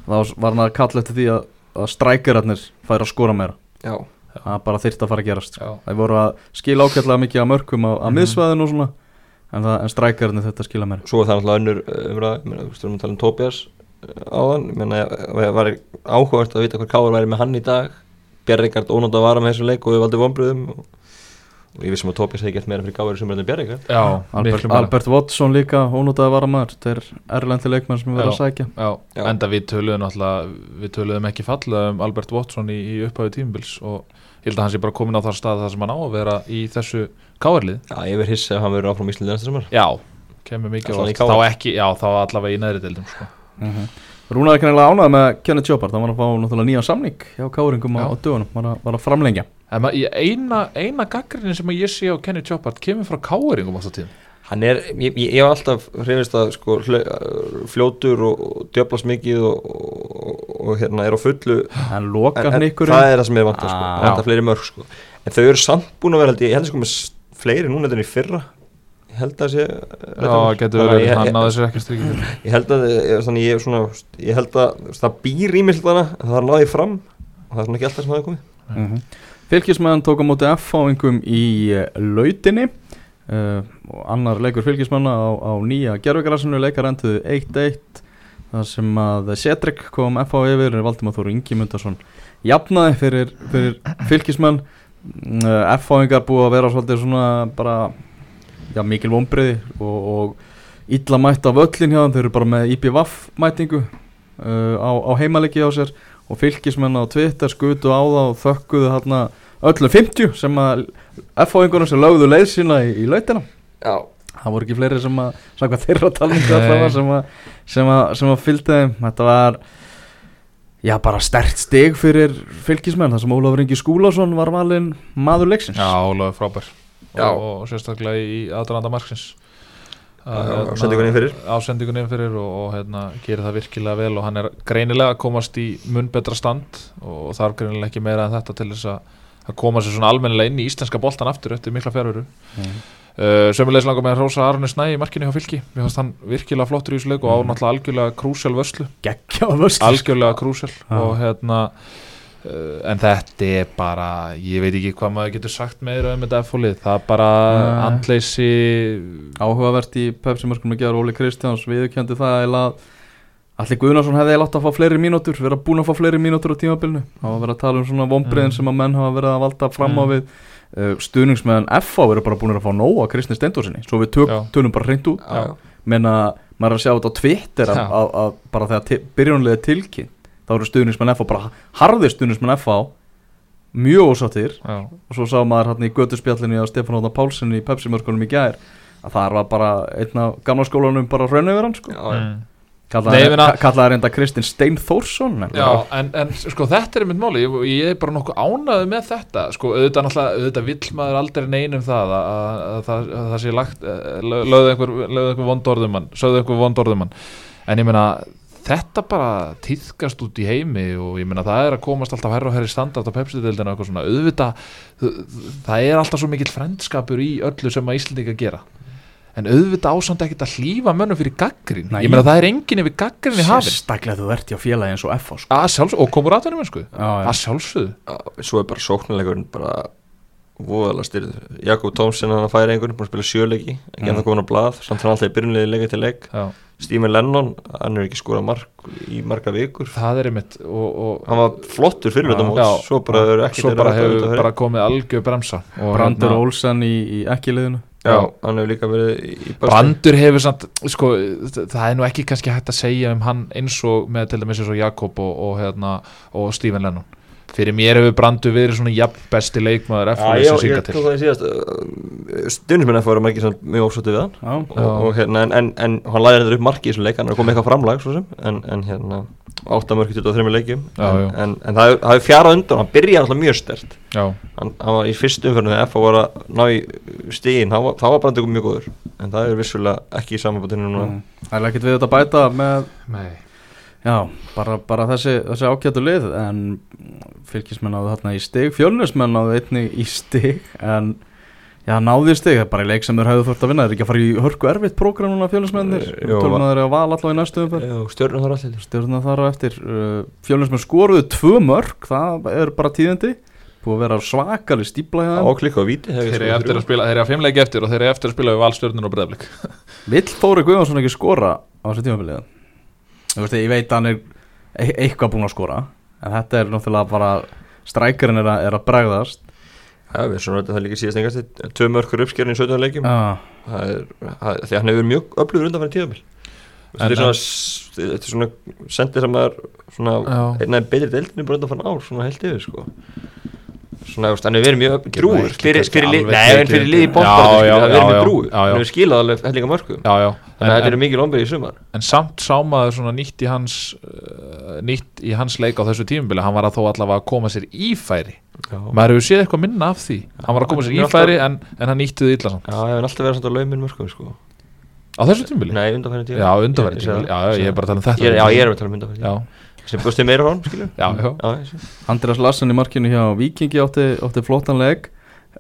þá var hann að kalla eftir því að, að strækjararnir færi að skora meira. Já, það bara þyrfti að fara að gerast Já. það voru að skila ákveðlega mikið að mörkum á, Mhm. miðsvæðinu og svona en, en strækjararnir þetta skila meira. Svo er það náttúrulega önnur uh, umræð, við erum að tala um Tobias áðan, ég meina, það var áhugavert að vita hvað Káar væri með hann í dag. Bjarrikard ónátt að vara með þessu leik og við valdum vonbröðum og, og ég vissum að Tobias hefði gert meira fyrir Káar sem er þetta Bjarrikard Já, Albert, Albert Watson líka ónútaði varamæður þetta er erlendi leikmenn sem við verðum að sækja. Já, Já. enda við töluðum náttúrulega við töluðum ekki falla um Albert Watson í, í upphafi tímubils og ég held að hann sé bara komin á þar stað þar sem hann á að vera í þessu káarlið Já, ég verð hissi að hann verður áfram í Íslandi næsta samar Já, kemur mikið á þá ekki, já, þá allavega í neðri deildum sko. Rúnar er kannilega ánægð með Kenneth Chopard hann var að fá náttúrulega nýjan samning hjá Káringum á, á dögunum, var að, var að framlengja. En eina, eina gaggrinni sem að ég sé á Kenny Choppard kemur frá káeringum alltaf tíðum Hann er, ég, ég, hef alltaf hrifist að sko hlau, fljótur og, og djöflast mikið og, og, og hérna er á fullu. En loka en, en það er það sem ég vantar sko, Ah. það vantar fleiri mörg sko. En þau eru samt búin að vera held ég, ég held að sko með fleiri núna þetta en í fyrra ég held að sé Já, getur verið, hann náði sér ekki strikið fyrir. ég held að ég, þannig ég, er svona, ég held að það býr í en það náði fram og það er svona ekki alltaf sem það er komið. Mm -hmm. Fylkismenn tók á móti F-fáingum í uh, lautinni uh, og annar leikur fylkismanna á, á nýja gerfugrassinu leikar enduðu 1-1 þar sem að Cedric kom F-fá yfir Valdimar Þóru Ingi Mundarsson jafnaði fyrir, fyrir fylkismenn uh, F-fáingar búið að vera svolítið svona bara já, mikil vonbriði og, og illa mætt af öllin hjá þeim þeir eru bara með IPVAF mætingu uh, á, á heimalegi á sér. Og fylgismenn á Twitter skutu á það og þökkuðu hérna öllum 50 sem að F-fáingunum sem lögðu leið sína í, í lautina. Já, það voru ekki fleiri sem að samkvæmt þeirra talningu allavega sem að, sem að, sem að fylgdi þeim. Þetta var já bara stert stig fyrir fylgismenn þar sem Ólafur Ingi Skúlason var valinn maður leiksins. Já, Ólafur frábær. Og, og sérstaklega í aðdraðanda marksins á sendingunni inn fyrir. á sendingunni inn fyrir og, og hérna, gerir það virkilega vel og hann er greinilega að komast í mun betra stand og þarf greinilega ekki meira en þetta til þess að að koma sér svona almennilega inn í íslenska boltan aftur eftir mikla fjárveru Mm. uh, sömulegis langar með að hrósa Arne Snæ í markinu hjá fylki mér fannst hann virkilega flottur í þessu leik og á Mm. náttúrulega algjörlega geggja á vörslu algjörlega krúsjál Já. og hérna en þetta er bara ég veit ekki hvað maður getur sagt meira um þetta F-fólið, það er bara Nei. andleysi áhugavert í Pepsi-mörkunum að gera Óli Kristjáns viðurkendi það eiginlega að Allir Guðnarsson hefði látt að fá fleiri mínútur vera búin að fá fleiri mínútur á tímabilinu. Það var verið að tala um svona vonbreiðin Mm. sem að menn hafa verið að valda fram á Mm. við. Uh, stuðningsmeðan FH eru bara búin að fá nóg að Kristni Steindórsinni svo við tök, tölum bara hreint út. Menna maður er að sjá þetta á Twitter að, að, að bara þegar til- byrjunlega tilkynnt þá eru stuðningsmenn FH bara harðir stuðningsmenn FH mjög ósáttir. Já, og svo sá maður hann í götuspjallinu á Stefán Óta Pálsson í Pepsi-mörkunum í gær að það var bara einn af gamla skólanum bara raun yfir hann sko. Mm. kallaði Nei, ég meina- ka- kallaði reynda Kristinn Stein Þórsson en- Já, en, en sko þetta er mitt máli. Ég, ég er bara nokkuð ánaði með þetta. Sko auðvitað náttúrulega, auðvitað vill maður aldrei neinum það að, að, að, það, að það sé lagt eh, lög- lögðu einhver, einhver vondorðumann sögðu einhver vondorðumann en ég meina þetta bara týðkast út í heimi og ég meina það er að komast alltaf herra og herri standart á pepsi-deildina og eitthvað svona auðvitað, það, er alltaf svo mikill frendskapur í öllu sem að Íslandinga gera en auðvitað ásand ekkert að hlýfa mönnum fyrir gaggrin Nei. ég meina það er enginn yfir gaggrin í hafin sérstaklega þú ert í að félagi eins og FH sko. og komur aðtunum mennsku já, já. að sjálfsögðu Já, svo er bara sóknarleikurinn bara voðalega styrð. Jakob Tómsen hann að færa einhvern búin að spila sjöleiki ekki Mm. ennþá komin á blað samt hann alltaf í byrjunlega leika til leik. Stephen Lennon, hann er ekki skorað mark í marga vikur. Það er einmitt og, og hann var flottur fyrir þetta mót svo bara er ekki svo bara hefur bara komið algjör bremsa. Og Brandur hérna, Olsen í, í ekki liðinu já, hann hefur líka verið í basti. Brandur hefur samt sko, það er nú ekki kannski hægt að segja um hann eins og með til dæmis eins og Jakob og, og, hérna, og Stephen Lennon fyrir mér hefur Brandur verið svona jafn besti leikmaður eftir þessu tók til síðast Stundismenn að fóra margir sem mjög ósóttu við hann. Já. og, og, hérna, en, en, en hann læði þetta upp marki í þessum leik hann er komið eitthvað framlag svo sem en, en hérna, áttamörki 23 leikjum Já, en, já. en, en það hefur- fjarað undan hann byrjaði alltaf mjög stert Já, hann, hann var í fyrstu umförnum þegar FA var að ná í stíðin, þá var, þá var Brandur mjög góður en það er vissulega ekki í samanbútinu núna. Það er ekkert við þetta að bæta með nei já, bara, bara þessi, þessi ágætu lið en fylgismenn áðu þarna í stig fjölnismenn áðu einni í stig en já, náði í stig, það er bara í leik sem þeir hefðu þurft að vinna, þeir eru ekki að fara í hörku erfitt prógram núna fjölnismennir, Eh, va- að þeir eru að vala allavega í næstu umferð. Já, stjórnum þar allir. Stjórna þar á eftir uh, fjölnismenn skoruðu tvö mörg það er bara tíðindi búið að vera svakali stípla hjá á þeim klikka á víti Þeir eru eftir að spila, þeir eru að fimmleiki eftir og þeir eru eftir að spila við valstjörnun og breðablik vill Þóri Guðjónsson ekki skora á þessu þú veist, ég veit að hann er e eitthvað búinn að skora en þetta er náttúrulega bara strækjarinn er, er að bregðast. Já, við svona þetta það líka síðast engast tvö mörkur uppskerinn í 17 leikjum. Ah, það er, það, því að hann hefur mjög öflugur undan fyrir tíðabil þetta er svona, þetta er svona sendið sem er svona Já. einn af betri deildinni bara undan fyrir ár svona held yfir sko svona, hann hefur verið mjög drúur fyrir, fyrir, en fyrir lið í undir. bóttar Já, já, það hefur verið já, mjög drúur já. hefur skilað alveg hellinga mörgum Já, já. Þannig að þetta en, eru mikið lombrið í sumar. En samt sá maður svona nýtt í hans uh, nýtt í hans leik á þessu tímubili hann var að þó allavega að koma sér í færi. Já, maður hefur séð eitthvað minna af því. Hann var að koma sér í færi en, en hann nýtti þið illa samt. Já, ég hef alltaf verið svona laumin mörgum sko. Á þessu tímubili? nei, undan fyrir já, undanverðin tímubili, já, já, ég er bara að tala um þetta já, er já, sem já, já, já, ég sé. Andreas Larsson í markinu hjá Vikingi átti, átti flottan leik.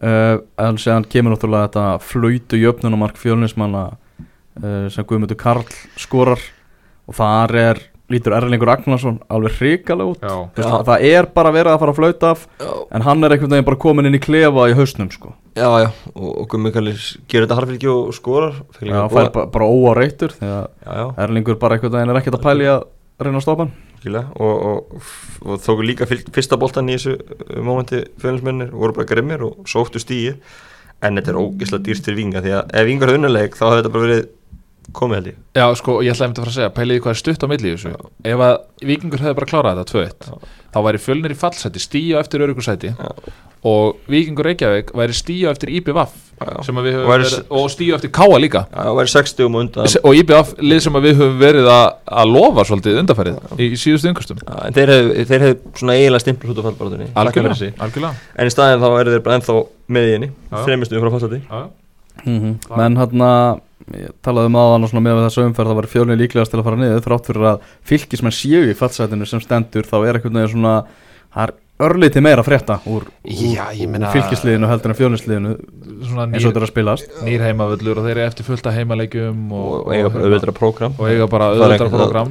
Uh, en séðan kemur náttúrulega þetta flautu jöfnunumark fjölnismanna uh, sem Guðmundur Karl skorar. Og þar er lítur Erlingur Ragnarsson alveg hrikalega út. Já. Þú veist, það, það er bara verið að fara að flauta af Já. en hann er einhvern veginn bara komin inn í klefa í hausnum sko. já, já, og, og Kallis gerir þetta harfylgi og skorar. Já, boða- fær bara, bara óáreittur því að já, já, Erlingur bara einhvern veginn er ekkert að pæli að reyna að stoppa hann skilja og, og, og tóku líka fyrsta boltan í þessu uh, mómenti fjölinsmennir, voru bara grimmir og sóttu stíi en þetta er ógeðslega dýrst til vinga því að ef vingar hefði unnuleik þá hefði þetta bara verið komið held ég. Já, sko, ég ætlaði einmitt að fara að segja, pæliði hvað er stutt á milli í þessu. Ef að Víkingur hefði bara klárað þetta 2-1 Þá væri fjölnir í fallseti, stíu eftir örugursæti Já. Og Víkingur Reykjavík væri stíu eftir Já, já. að við Og og stíu eftir Káa líka. Já, væri 60 um Og lið sem að við höfum verið að, að lofa svolítið undarfærið í, í síðustu yngustum. Já, en þeir hefðu svona eiginlega stimplu út Algjörlega, algjörlega. En í staðin þá eru þeir bara ennþá með í henni Já. þremistu frá fallbati Já, -hmm. menn hann ég talaði um aðan og svona með þessu umferð það var fjölni líklegast til að fara niður þrátt fyrir að fylgismenn séu í fallsætinu sem stendur þá er það er örlítið meira að frétta úr, Já, ég meina- úr fylgisliðinu heldur en fjölnisliðinu svona eins og þetta er að spilast. nýr heimavöllur og þeir eru eftir fullt af heimaleikjum og, og, og eiga bara auðvitað prógram. og eiga bara Það að- program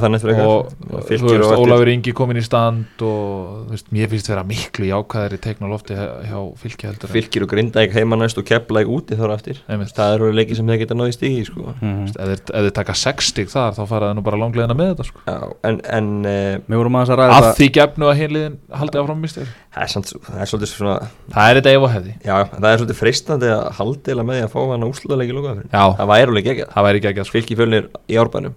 það og eitthvað þú veist, og Ólafur Ingi komin í stand og veist, mér finnst vera miklu jákvæðari teikn á lofti he- hjá fylki heldur en- fylgir og grinda ekki heima næst og ekki úti þar Einmitt. það eru leiki sem þeir geta náði stígi sko. Þú veist, ef þeir- taka 6 stík þar þá fara þeir nú bara langlegina með þetta sko. Já, en, en uh, aðeins að ræða að því gefnu að hinliðin haldið áfram mistir Það er, samt, það er svolítið svona Það er þetta ef og hefði. Já, það er svolítið freistandi að haldi eða með því að fá hann úrslutaleik í lokaðafyrin Já, Það væri alveg geggjað. Það væri ekki ekki sko. Fylki fjölnir í árbænum.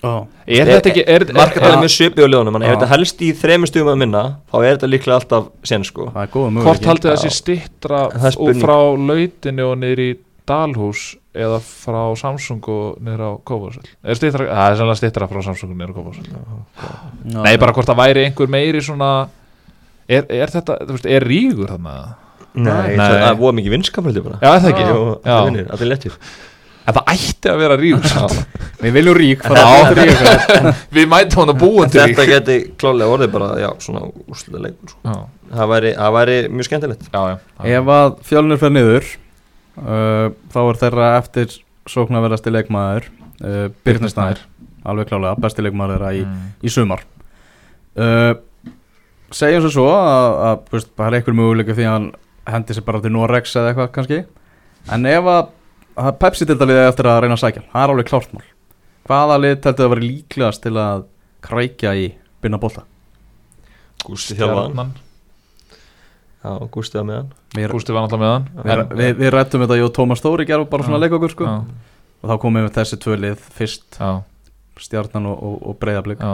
Er þetta ekki er, Markatæli er, mjög svipi á liðunum En ef þetta helst í þremur stugum að minna Þá er þetta líklega alltaf sen sko. Það er góða Hvort möguleiki. haldið þessi stittra frá lautinu og niður í Dalhús eða frá Samsung og niður á Er stittra, það er sannlega stittra frá Samsung og niður á Já, Nei, bara hvort það væri einhver meiri svona Er, er þetta, þú veist, er rígur þarna? Nei, Nei. það er voða mikið vinskapöldi bara Já, er það ekki? Jú, Já. allir vinnir, allir lettir En það ætti að vera rígur samt. Við viljum rík Já. fara að rík Við mætum hann að búa til Þetta rík geti klálega orðið bara, já, svona úrslutaleikur sko. Já, það, væri, það væri mjög skemmtilegt já, já, já. Ef að fjölnir fer niður uh, þá er þeirra eftir sóknarverðasti leikmaður uh, Birnir Snær, alveg klálega besti leikmaður þeirra í, Mm. í sumar uh, segjum svo svo að, að þú veist, það er einhver möguleika því að hann hendi sér bara til Norex eða eitthvað kannski. En ef að, að Pepsi til daliði eftir að reyna að sækja hann, það er alveg klárt mál. Hvaða lið teltu að vera líklegast til að krækja í binna bólta Gústi Stjarnan. Já, Gústi var með hann. Gústi var náttúrulega með hann við, við, við rættum þetta, ég og Tómas Stóri gerðum bara svona Já. leik okkur sko. Já, og þá komum við þessi tvö lið fyrst. Já, stjarnan og, og, og breyðablík já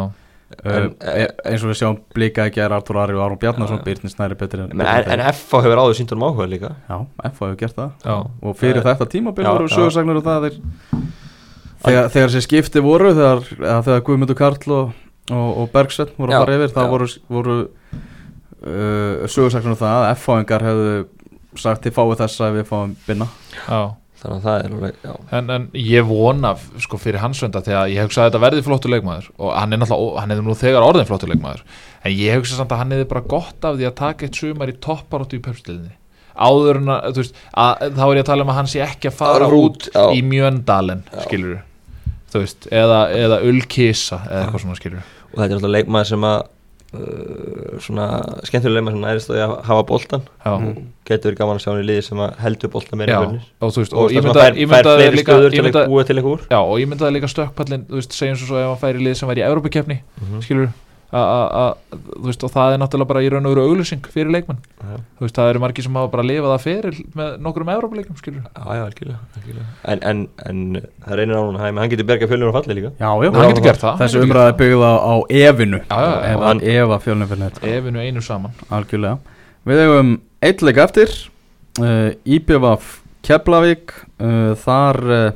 En, e, eins og við sjáum blika ekki er Artur Ari og Aron Bjarnason Já. Byrnir Snæri Petri En, en, en FH hefur áður sínt honum áhuga líka. Já, FH hefur gert það. Já, og fyrir Það er- þetta tímabil Já, voru já. sögursagnir og það þeir, þegar, þegar þessi skipti voru þegar, þegar Guðmundur Karl og, og, og Bergsvett voru að fara yfir það já. voru, voru uh, sögursagnir um það að F-fáingar hefðu sagt þið fáið þessa ef við fáum binna. Já Þannig að það er alveg, já. En, en ég vona sko fyrir hans vönda þegar ég hugsa að þetta verði flottur leikmaður og hann er náttúrulega, hann er nú þegar orðin flottur leikmaður en ég hugsa samt að hann hefði bara gott af því að taka eitt sumar í topparóttu í pöpsliðinni áður en að, þú veist, að, þá er ég að tala um að hann sé ekki að fara Fara út já. í Mjöndalen, skilur þú veist, eða, eða Ulkisa eða eitthvað svona skilur Og þetta er alltaf leikmaður sem að Svona skemmtilega leikmaður sem nærist að hafa boltan Já, Getur verið gaman að sjá hann í liði sem að heldur boltan meira og Og og það ég að mynda, fær, fær mynda fleiri líka stöður ég að mynda, búa til eitthvað úr. Já, og ég myndaði líka stökkpallin, segjum svo svo ef hann færi í lið sem væri í Evrópukefni, Mhm. skilur þú veist, og það er náttúrulega bara í raun og veru auglýsing fyrir leikmann, Já, þú veist, það eru margir sem hafa bara lifað að feril með já, algjörlega, algjörlega. En, en, en það reynir á hún hæmi Hann getur bergað fjölnir á falli líka. Já, já, hann getur gert það. Getur umræði byggða á efinu. Já, já, já. ef, Og hann- ef að fjölnir fyrir neitt það. efinu einu saman. Algjörlega. Við hefum eitt leik eftir uh, IBVF Keflavík uh, þar uh,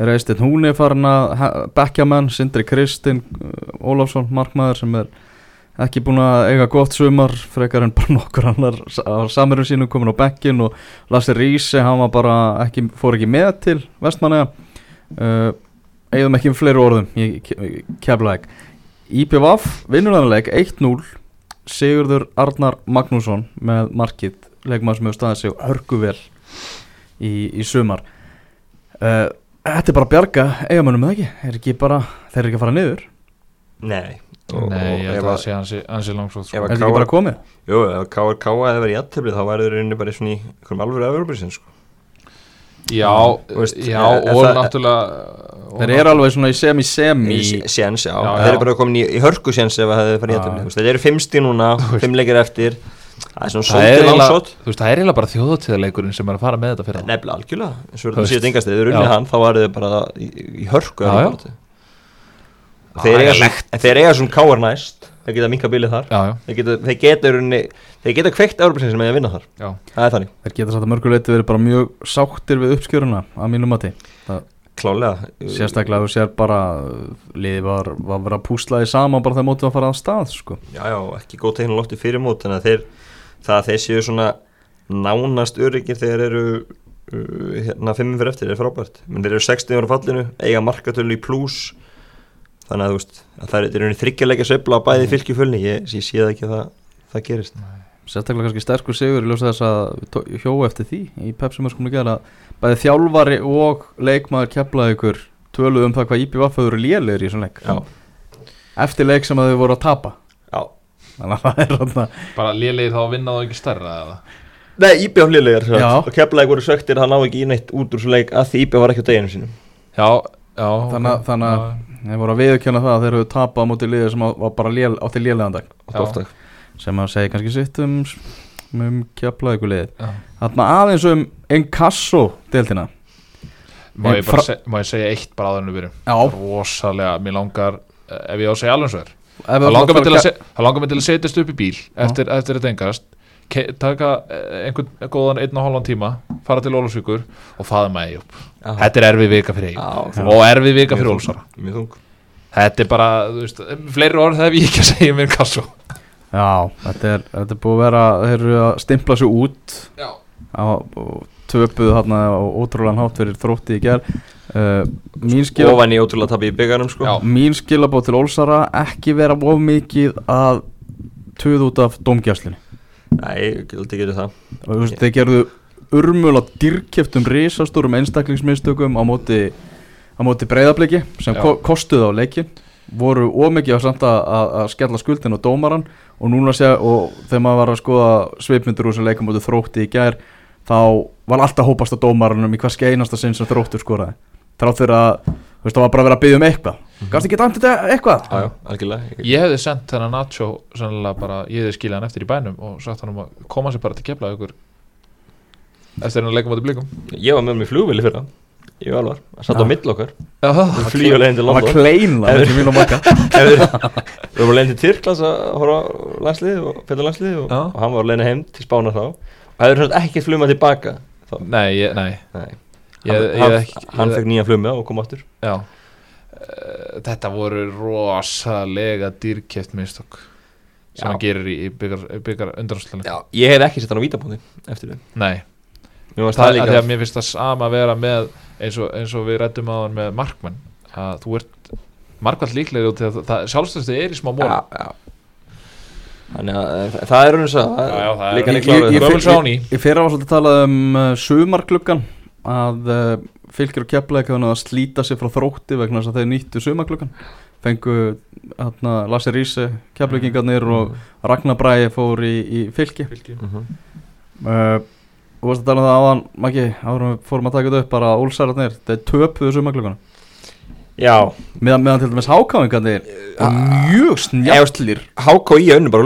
er Eistinn Húni farin að bekkjaman, Sindri Kristinn Ólafsson, markmaður sem er ekki búin að eiga gott sumar frekar en bara nokkur annar á samirum sínum komin á bekkin og Lasse Rísi, hann var bara ekki, fór ekki með til vestmanna uh, eigðum ekki um fleiri orðum í Ke- Keflavík. IPVF vinnur þannig leik 1-0 Sigurður Arnar Magnússon með markið leikmaður sem hefur staðið sig hörgu vel í, í sumar. Uh, Þetta er bara að bjarga eigamönnum eða ekki, er ekki bara þeir eru ekki að fara niður, Nei. Nei, ég held að það að- sé ansi, ansi langsótt sko. er þetta K- ekki bara komið? Jú, ef KRK hefði verið í jættöfli þá væri þeir rauninni bara í svona í einhverjum alvöru Evropasins sko. Já, Þú veist, já, eh, og það- náttúrulega og Þeir eru alveg svona í semi-semi. Séns, já, Já, þeir eru bara komin í, í hörku séns ef það hefði farið í jættöfli Þeir eru fimmsti núna, fimm leikir eftir. Það er svona Það er svolítið langsótt. þú veist, það er eiginlega bara þjóðatíðarleikurinn sem er að fara með þetta fyrir það Nefnilega algjörlega, eins og Þú það séu engast þeir eru Já. unnið hann, þá varu þeir bara í, í hörku Já, já. Þeir eiga en þeir eiga svona káar næst. Þeir geta minka bilið þar. Já, já, þeir geta, þeir geta, í rauninni- þeir geta kveikt Evropasins með að vinna þar. Já, það er þannig, Þeir geta satt að mörguleiti verið bara mjög sáttir við uppskjöruna að mínu mati. Klálega Sérstaklega þú sér bara uh, liðið var, var verið að púsla því saman bara þegar mótið var að fara á stað sko. já, já, ekki góð teikn lótti fyrir mót þannig að þeir, það að þeir séu svona nánast öryggir þegar eru uh, hérna fimmum fyrir eftir er frábært, menn þeir eru 60 ára fallinu eiga markatölu í pluss þannig að þú veist, að það er, eru þryggjarleika sveifla á bæði fylki fjölni, ég, ég sé það ekki að það, það gerist. Sérstaklega kannski sterkur sigur í ljósa þess að hjó eftir því í Pepsi Mörskum að gera bæði þjálfari og leikmaður keflaði ykkur töluð um það hvað IPVF hefur lélegir í þessum leik. Já, eftir leik sem að þau voru að tapa. Já. Þannig að það er þarna bara lélegir þá að vinna þá ekki stærra eða? Nei, IBF liðlegar Já. og keflaði voru söktir að hann ná ekki í neitt út úr svo leik að því IBF var ekki á deginu sínum. Já, já að- þannig að- þeir voru að viðkjöna það að þeir hefur tapað á móti liðið sem að- var bara lél, átti lélegan dag. Oft Já. ofta. sem að segja kannski sitt um, um kjapla ykkur lið Já. Þarna aðeins um Encasso deildina. Má ég, Fra- seg, má ég segja eitt bara en við byrjum? Rosalega, mér langar eh, Ef ég á að segja alveg svo er. Það langar mig til að, se, að setjast upp í bíl eftir, eftir þetta engast ke, taka eh, einhvern góðan einn og hálfan tíma fara til Ólafsvíkur og faða mig upp. Já. Þetta er erfið vika fyrir þú- og erfið vika fyrir þung. Þetta er bara, þú veist, fleiri orð hef ég ekki að segja mér kassu Já, þetta er, þetta er búið að vera þeir eru að stimpla sig út. Og töpuðu þarna á ótrúlegan hátt fyrir þrótti í ger uh, skila, Ofan í ótrúlega tabi í byggarum sko. Já. mín skilabóð til Ólsara ekki vera of mikið að tuða út af domgjastlunni Nei, ég gildi ekki það. Og þú veist, þeir gerðu urmul á dyrkjöftum risastórum einstaklingsmistökum á móti, á móti breyðabliki sem ko kostuðu á leikin voru ómikið að samt að, að, að skella skuldin á dómaran og núna sé og þegar maður var að skoða svipmyndur úr sem leikum móti þrótti í gær þá var alltaf hópast á dómaranum í hverski einasta sinn sem þróttur skoraði. Þrátt fyrir að þú veist, það var bara að vera að byggja um eitthvað. Gafst ekki dæmt þetta eitthvað? Já, já, algjörlega. Ég- hefði sendt þennan Nacho bara, ég hefði skilja hann eftir í bænum og sagt hann um að koma sér bara til kefla ykkur eftir hann að á til blikum. Ég var með mér flugvili fyrra Ég var alvar, það satt á Já. mill okkar. Já, Flýja leiðin til var London. mín og makka Við vorum leiðin til Tyrklands að horfa landslið og feta landslið og, Já. og hann var leiðin heim til Spánar þá. Og hefur svona ekkert flugma tilbaka þá, nei, ég, nei. Nei, Ég- hann, ég hann, hann fekk nýja flugma og kom aftur Já. Eh, Þetta voru rosalega dýrkeft mistök sem hann gerir í, í byggar, byggar undanúrslutinni Já, ég hef ekki sett hann á vítabóndi eftir þau. Nei, það það er því að mér finnst það sama að vera með eins og, eins og við rættum á hann með markmenn að þú ert markvært líklega út því að það, sjálfstöðstu er í smá mól Já, já. Þannig að eh, það er raun að það er- Líka hann kláraði ég- það. Í fyrra var svolítið talað um uh, sumarklukkan að uh, fylgir og keplega að slíta sig frá þrótti vegna þess að þeir nýttu sumarklukkan fengu hérna, Lasse Ríse keplegingarnir og Ragnar Bræði fór í, í fylki. Mhm. uh, og varst að tala um það áðan Maggi, áður en við fórum að taka þetta upp bara Úlsararnir, þeir töpuðu sumarklukkana Já, meðan, meðan til dæmis hákáingarnir er mjög snjallir. HKI önnu bara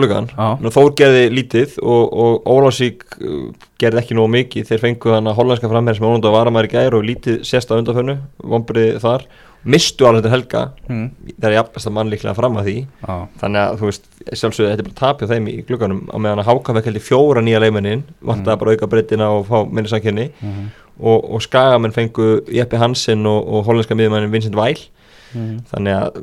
Nú, Þór gerði lítið og, og Ólásík uh, gerði ekki nógu mikið. Þeir fengu hann að hollandska framherr sem ónund að varamæri gær og lítið sérst á undanfönnu vombriði þar, mistu alveg til helga. Mm. það er jafnast að mann líklega fram að því. Já, þannig að þú veist, sjálfsögðu þetta er bara tapja þeim í glugganum á meðan að HK fekk held í fjóra nýja leikmennin. Vantaði Mm. bara auka breytina og fá minni. Og, og skagamenn fengu Jeppe Hansen og, og hollandska miðmannin Vincent Weil. Mm. þannig að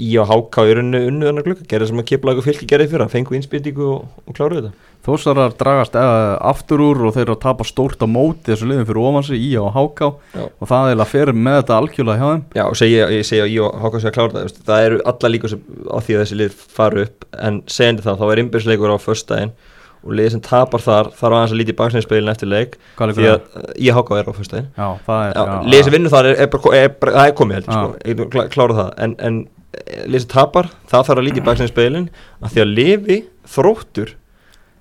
í og HK í runnu unnu þannig glugga, gerði sem að kipla ykkur fylki gerði fyrir fengu innspýtingu og, og kláruðu þetta. Þósarar dragast uh, aftur úr og þeir eru að tapa stórt á móti þessu liðum fyrir ofansi í og háká. Já. og það er að fyrir með þetta algjörlega hjá þeim. Já, og segja, ég segja ég og sé að klára það það eru alla líka sem, á því að þessi lið fara upp. En segjandi það, þá er innbyrðsleikur á föstudaginn og liðið sem tapar þar þarf aðeins að líti í baksnæðinspilin eftir leik því að ég Hákon er á Já, liðið sem vinnur þar er, er, er, er komið held, Já. sko, klára það. En, en eh, liðið sem tapar, það þarf að líti í baksnæðinspilin að því að lifi þróttur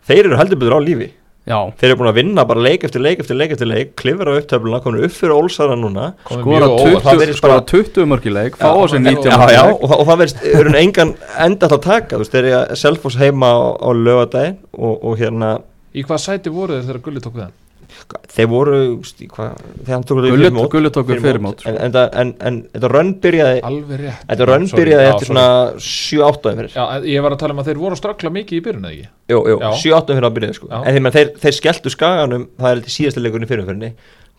þeir eru heldur betur á lífi Já, þeir eru búin að vinna bara leik eftir leik eftir leik eftir leik, klifra upp töfluna, komin upp fyrir Ólsara núna. Skora mjög óvart. 20, það virðist skora bara- 20 mörg í leik fá á sig en- 19 já, mörg í já, leik. og, það- og það verðist, eru engan enda alltaf að taka, þú veist, þeir eru Selfoss heima á, á lögadaginn og, og hérna, Í hvað sæti voru þeir þegar Gulli tók við hann? Þeir voru, þú veist, í hvað, þegar hann tók Gulli Gulli tók við fyrir mót. en, en, það- en, en þetta rönn byrjaði, Alveg rétt. þetta rönn byrjaði eftir svona 7-8 fyrir, Já, en ég var að tala um að þeir voru að strakla mikið í byrjun eða ekki? Jú, jú, Já. 7-8 fyrir að byrjaði, sko, Já. en þeir, þeir, þeir skelltu skaganum, það er eitthvað síðasta leikurinn fyrir fyrirni,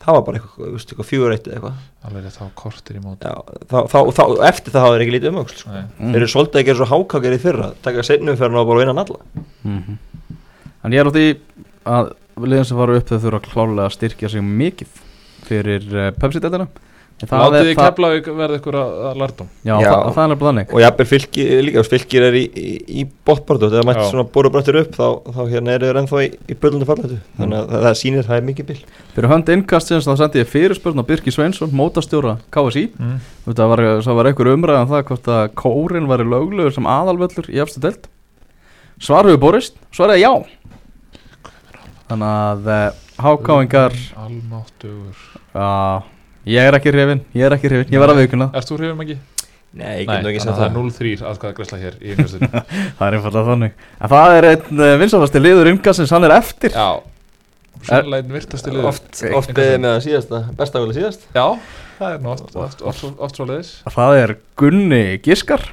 það var bara eitthvað, fjögur eitt eða eitthvað, Alveg rétt, það var kortir í mót. Já, þá, þá, þá, eftir það hafa þeir ekki lítið umöksl, sko. Mm. þeir eru svolítið að gera svo hákákir í fyrra, taka seinum fyrir og bara vinna hann alla, Mhm. En ég er á því að liðin sem fara upp þau þurfa klálega að styrkja sig mikið fyrir uh, En það Látið er- það- Keflavík verða ykkur að, að lærdom Já, Já. Það, það er nefnilega þannig. Og jafnvel fylgir líka fylgir er í, í, í botbartu þegar mætti Já. svona boru bröttir upp þá, þá hérna eru þeir ennþá í, í böllundu falletu þannig að það, það sýnir það er mikið bil. Fyrir hönd innkastins þá sendi ég fyrirspurn á Birki Sveinsson, mótastjóra KSI mm. Það var, það var einhver umræðan það hvort að kórin væri löglegur sem aðalvöllur í efstu delt Svar hefur borist, svaraði já Þannig að uh, hákáingar Almáttugur. Ég er ekki hrifin, ég er ekki hrifin, ég verð að viðkuna Ert þú hrifum ekki? Nei, ég Nei, get nú ekki þannig að sagt það er það. 0-3 aðkvæða græsla hér í yngastinu Það er einfallega þannig. En það er einn vinsalasti liður yngasins, hann er eftir. Já, sannlega einn virtasti liður. Oft, með það síðasta, besta vel síðast. Já, það er nú oft, svo leiðis Það er Gunni Giskar.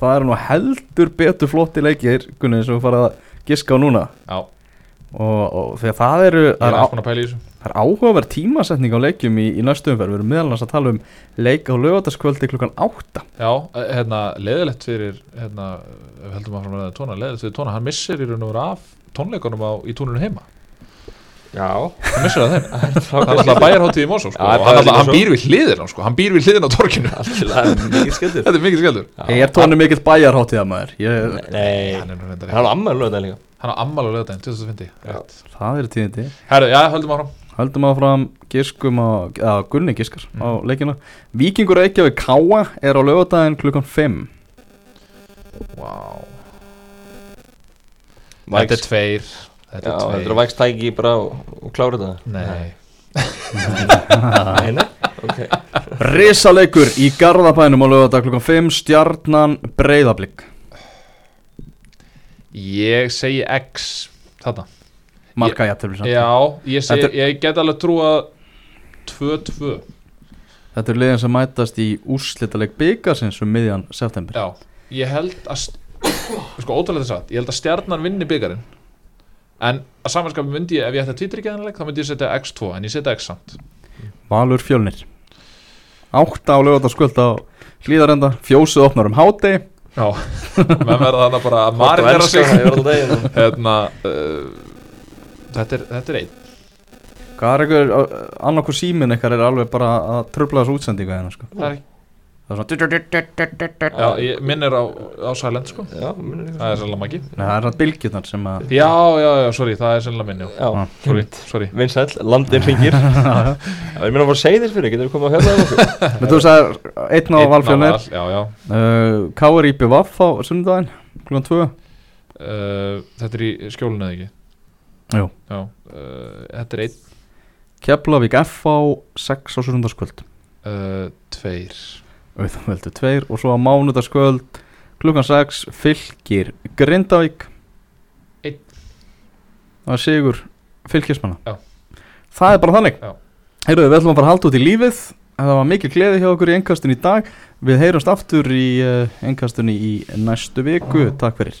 Það er nú heldur betur flotti leikir Gunni sem við farið að giska á núna. Já, og, og þegar það eru það er er, á, að það er áhugaverð tímasetning á leikjum í, í næstu umferð. Við erum meðal annars að tala um leik á lögataskvöldi klukkan 8 Já, eh, hérna, leiðilegt fyrir hérna, ef við heldum að fara með það tóna leiðilegt fyrir tóna, hann missir í raun og veru af tónleikunum á, í túnunum heima. Já, hann missir það þeim. Það er alltaf bæjarháttið í Mosó sko, og hann, býr við hliðina sko, hann býr við hliðina á torkinu alveg mikið skemmtir þetta er mikið skellur. Ég er tónu mikill bæjarháttíða maður ég, Nei, hann er nú reyndar hann á ammæli lögða líka hann á ammál og lögdæn 2050 Já. Það er tíðindi. Herru, já, höldum áfram. Höldum áfram giskum á, að Gunni giskar á leikina. Víkingur Reykjavík Káa er á lögadaginn klukkan 5 wow. þetta er tveir þetta Já, er þetta er tveir vægst tæki bara og, klára þetta? Nei, Nei, nei, ok. Risaleikur í Garðabænum á lögadag klukkan 5 Stjarnan Breiðablík ég segi X þarna. Marka jættur já, ég, segi, Þetta ég get alveg trúa 2-2 Þetta er liðin sem mætast í úrslitaleg byggarsins um miðjan september. Já, ég held að sko ótrúlega þess að, ég held að stjarnan vinni byggarinn en að samanskapi myndi ég, ef ég ætti að tvítryggja þennan leik þá myndi ég setja X2, en ég setja X samt. Valur Fjölnir. Átta á lögadagskvöld á hlýðarenda Fjósið opnar um hádegi Já, menn verða þannig bara að Marinn sig. er alltaf deginu hérna, uh, þetta, er, þetta er einn. Hvað er einhver, annarkur símin eitthvað er alveg bara að tröfla þessu útsendinga hérna sko? Það er ekki, Það er svona já, ég, minn er á, á Silent sko, Já, minnir það er sannlega magi Nei, það er svona bylgjurnar sem að Já, já, já, sorry, það er sannlega minn, já. Já, Sorry, sorry. Vinsæll, landin ringir Já, Ég meina að fara að segja þér fyrir, getur við komið að hérna um okkur? Men þú sagðir einn á Einn Val Fjölnir Val, Já, já. Uh, Káur Íbjö Vaff á sunnudaginn klukkan 2 uh, Þetta er í skjólinu eða ekki. Já, uh, þetta er einn. Keflavík F á 6 á sunnudagskvöld. Uh, Tveir auðvöldu 2 og svo á mánudagskvöld klukkan 6 fylgir Grindavík. Einn. það er sigur fylgismanna Já. það er bara þannig. Heyrðu, við ætlum að fara að halda út í lífið. Það var mikil gleði hjá okkur í engkastun í dag. Við heyrumst aftur í engkastunni í næstu viku. Takk fyrir